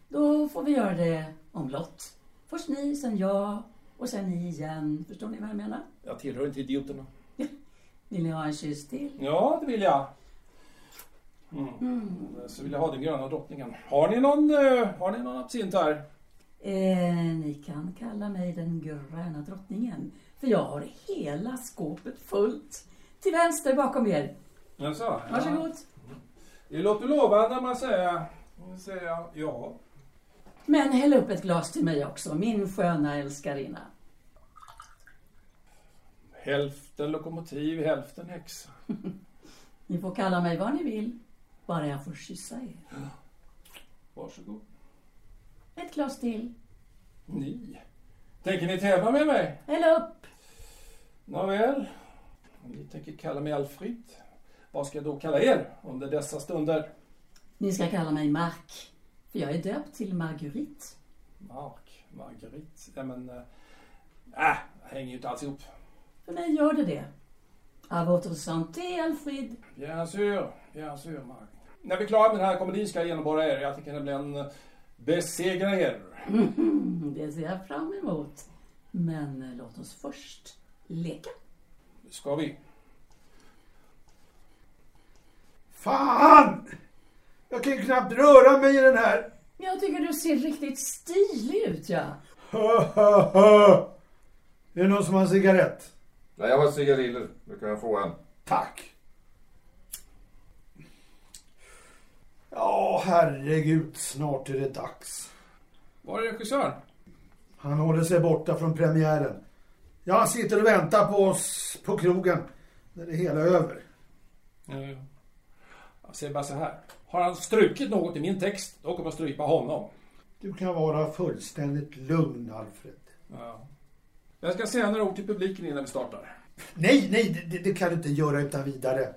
då får vi göra det omlott. Först ni, sen jag och sen ni igen. Förstår ni vad jag menar? Jag tillhör inte idioterna. Vill ni ha en kyss till? Ja, det vill jag. Mm. Så vill jag ha den gröna drottningen. Har ni någon, eh, har ni någon absint här? Eh, ni kan kalla mig den gröna drottningen. För jag har hela skåpet fullt. Till vänster bakom er. Jaså? Ja. Varsågod. Det låter lovande man säger. Säger ja. Men häll upp ett glas till mig också, min sköna älskarinna. Hälften lokomotiv, hälften häxa. Ni får kalla mig vad ni vill, bara jag får kyssa er. Varsågod. Ett glas till. Ni. Tänker ni tävla med mig? Häll upp! Nåväl. Om ni tänker kalla mig Alfred, vad ska jag då kalla er under dessa stunder? Ni ska kalla mig Mark, för jag är döpt till Marguerite. Mark, Marguerite. Ja men... Äh, äh, det hänger ju inte alls ihop. För mig gör det det. À votre santé, Alfred. Bien sûr, bien sûr, Mark. När vi är klara med den här komedin ska jag genomborra er. Jag tänker nämligen besegra er. Mm, Det ser jag fram emot. Men eh, låt oss först leka. Ska vi. Fan! Jag kan ju knappt röra mig i den här. Jag tycker du ser riktigt stilig ut, ja. Hö, hö, hö. Är det någon som har en cigarett? Nej, jag har cigariller. Du kan jag få en. Tack. Ja, herregud. Snart är det dags. Var är regissören? Han håller sig borta från premiären. Ja, han sitter och väntar på oss på krogen när det hela är över. Eh, Jag säger bara så här. Har han strukit något i min text, då kommer jag strypa honom. Du kan vara fullständigt lugn, Alfred. Ja. Jag ska säga några ord till publiken innan vi startar. Nej, nej, det, det kan du inte göra utan vidare.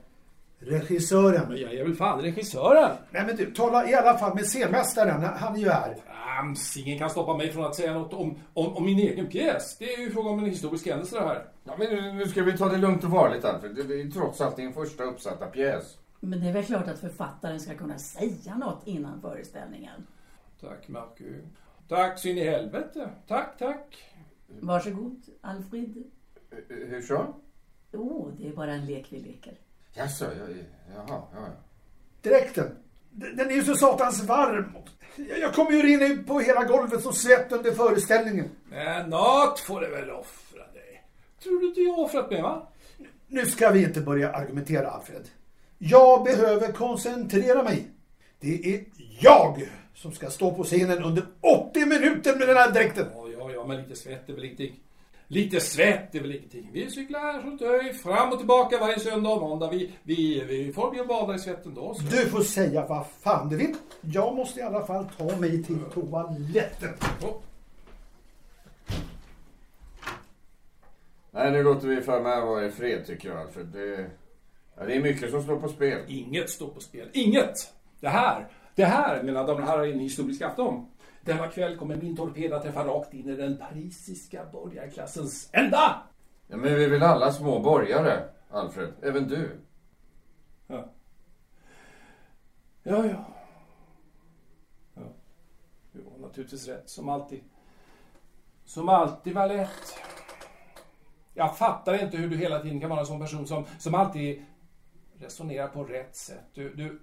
Regissören. Men jag är väl fan regissören? Nej, men du, tala i alla fall med scenmästaren. Han är ju här. Ams, ingen kan stoppa mig från att säga något om, om, om min egen pjäs. Det är ju fråga om en historisk händelse det här. Ja, men nu, nu ska vi ta det lugnt och varligt, Alfred. Det, det är ju trots allt din första uppsatta pjäs. Men det är väl klart att författaren ska kunna säga något innan föreställningen. Tack, Marcus. Tack så in i helvete. Tack, tack. Varsågod, Alfred. Hur så? Åh, det är bara en lek vi leker. Jaså, ja, jaha, ja, ja. Dräkten. Den är ju så satans varm. Jag kommer ju rinna ut på hela golvet som svett under föreställningen. Men något får du väl offra dig. Tror du inte jag har offrat mig, va? Nu ska vi inte börja argumentera, Alfred. Jag behöver koncentrera mig. Det är jag som ska stå på scenen under 80 minuter med den här dräkten. Men lite svett är väl ingenting. Lite svett är väl ingenting. Vi cyklar här runt öj, fram och tillbaka varje söndag och måndag. Vi, vi, vi får bli bada i svetten då. Så. Du får säga vad fan du vill. Jag måste i alla fall ta mig till toaletten. Oh. Nej, nu låter vi för mig vara i fred, tycker jag, Alfred. Det, ja, det är mycket som står på spel. Inget står på spel. Inget! Det här, det här, mina damer och herrar, är en historisk afton. Denna kväll kommer min torped att träffa rakt in i den parisiska borgarklassens ända! Ja, men vi är väl alla små borgare, Alfred. Även du. Ja. Ja, ja. ja. Du har naturligtvis rätt, som alltid. Som alltid var lätt. Jag fattar inte hur du hela tiden kan vara en sån person som, som alltid resonerar på rätt sätt. Du, du,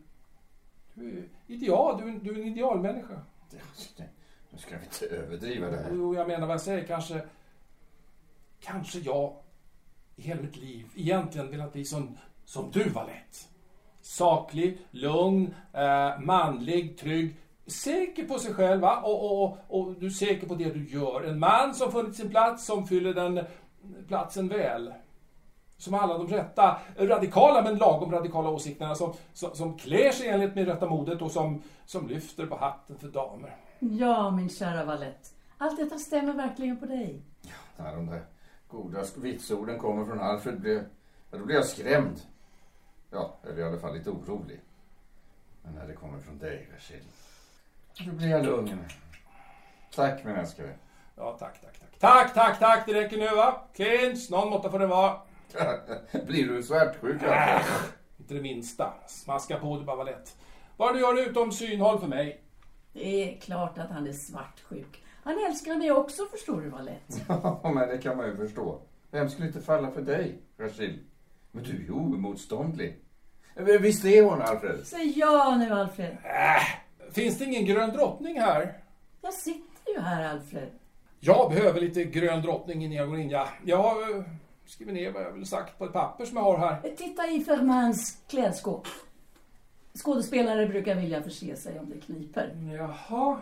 du är ideal, du, du är en idealmänniska. Nu ska vi inte överdriva det här. Jo, jag menar vad jag säger. Kanske, kanske jag i hela mitt liv egentligen velat bli som, som du var lätt. Saklig, lugn, eh, manlig, trygg, säker på sig själv va? Och, och, och, och du är säker på det du gör. En man som funnit sin plats, som fyller den platsen väl. Som har alla de rätta, radikala men lagom radikala åsikterna. Som, som, som klär sig enligt med rätta modet och som, som lyfter på hatten för damer. Ja, min kära Valett. Allt detta stämmer verkligen på dig. När de där goda vitsorden kommer från Alfred blir, ja, då blir jag skrämd. Ja, eller i alla fall lite orolig. Men när det kommer från dig, Rachel, då blir jag lugn. Tack, min älskare. Ja, tack, tack, tack. Tack, tack, tack. Det räcker nu va? Clinch, någon måtta får det vara. blir du svartsjuk, Alfred? Inte det minsta. Smaska på, det bara var lätt. Vad du gör utom synhåll för mig. Det är klart att han är svartsjuk. Han älskar mig också, förstår du Valett. Ja, men det kan man ju förstå. Vem skulle inte falla för dig, Rachel? Men du är ju oemotståndlig. Men Visst är hon, Alfred? Säg ja nu, Alfred. Finns det ingen grön drottning här? Jag sitter ju här, Alfred. Jag behöver lite grön drottning innan jag går in. Ja, jag har eh, skrivit ner vad jag vill sagt på ett papper som jag har här. Titta i Fermans klädskåp. Skådespelare brukar vilja förse sig om det kniper. Jaha.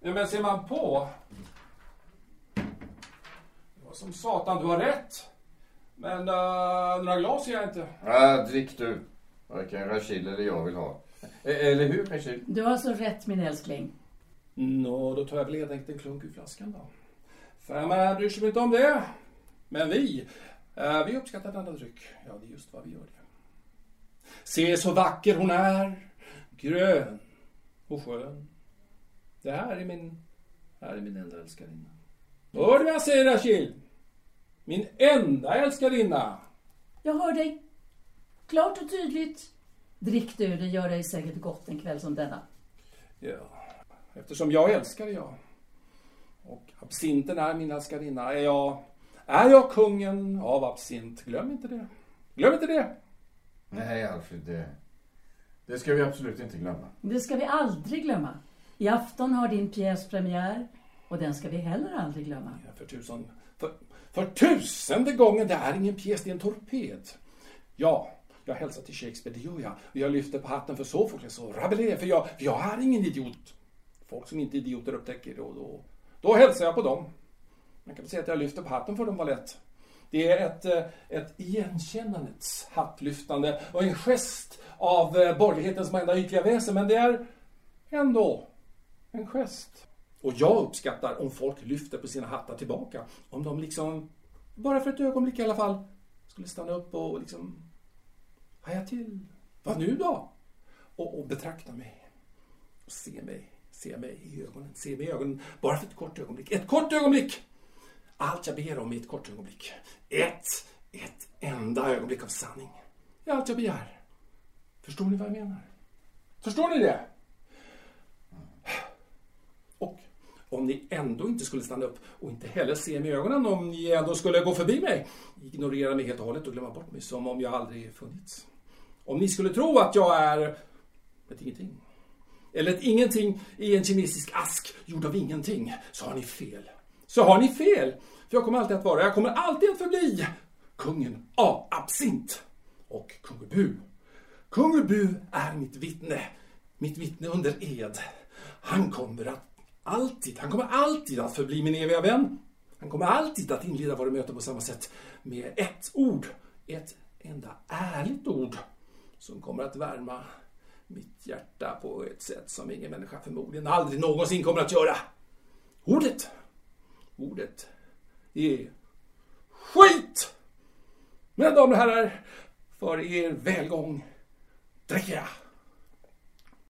Ja, men ser man på. Det var som satan, du har rätt. Men uh, några glas ser jag inte. Ja, drick du. Varken Rachel eller jag vill ha. E- Eller hur, Rachel? Du har så rätt, min älskling. Nå, då tar jag väl helt enkelt en klunk ur flaskan då. Femman bryr sig inte om det. Men vi, eh, vi uppskattar denna dryck. Ja, det är just vad vi gör det. Se så vacker hon är. Grön och skön. Det här är min, här är min enda älskarinna. Hör du vad jag säger, Rachel? Min enda älskarinna. Jag hör dig. Klart och tydligt. Drick du, det gör dig säkert gott en kväll som denna. Ja, eftersom jag älskar jag. Och absinten är min älskarinna. Är jag, är jag kungen av absint? Glöm inte det. Glöm inte det. Nej, Alfred, det, det ska vi absolut inte glömma. Det ska vi aldrig glömma. I afton har din pjäs premiär och den ska vi heller aldrig glömma. Ja, för tusen... För, för tusende gången, det är ingen pjäs, det är en torped. Ja, jag hälsar till Shakespeare, det gör jag. Och jag lyfter på hatten för Sofokles och Rabelais, för jag, för jag är ingen idiot. Folk som inte är idioter upptäcker det och då, då hälsar jag på dem. Man kan väl säga att jag lyfter på hatten för dem var lätt. Det är ett, eh, ett igenkännandets hattlyftande och en gest av eh, borgerlighetens många ytliga väsen, men det är ändå en gest. Och jag uppskattar om folk lyfter på sina hattar tillbaka. Om de liksom, bara för ett ögonblick i alla fall, skulle stanna upp och liksom haja till. Vad nu då? Och, och betrakta mig. Och se mig. Se mig i ögonen. Se mig i ögonen. Bara för ett kort ögonblick. Ett kort ögonblick! Allt jag ber om är ett kort ögonblick. Ett, ett enda ögonblick av sanning. Det är allt jag begär. Förstår ni vad jag menar? Förstår ni det? Och om ni ändå inte skulle stanna upp och inte heller se mig i ögonen, om ni ändå skulle gå förbi mig, ignorera mig helt och hållet och glömma bort mig som om jag aldrig funnits. Om ni skulle tro att jag är ett ingenting, eller ett ingenting i en kinesisk ask gjord av ingenting, så har ni fel. Så har ni fel! För jag kommer alltid att vara, jag kommer alltid att förbli kungen av absint och kung Bu. Kung Bu är mitt vittne, mitt vittne under ed. Han kommer att alltid, han kommer alltid att förbli min eviga vän. Han kommer alltid att inleda våra möten på samma sätt med ett ord, ett enda ärligt ord som kommer att värma mitt hjärta på ett sätt som ingen människa förmodligen aldrig någonsin kommer att göra. Ordet, ordet är skit! Mina damer och herrar, för er välgång dricker jag.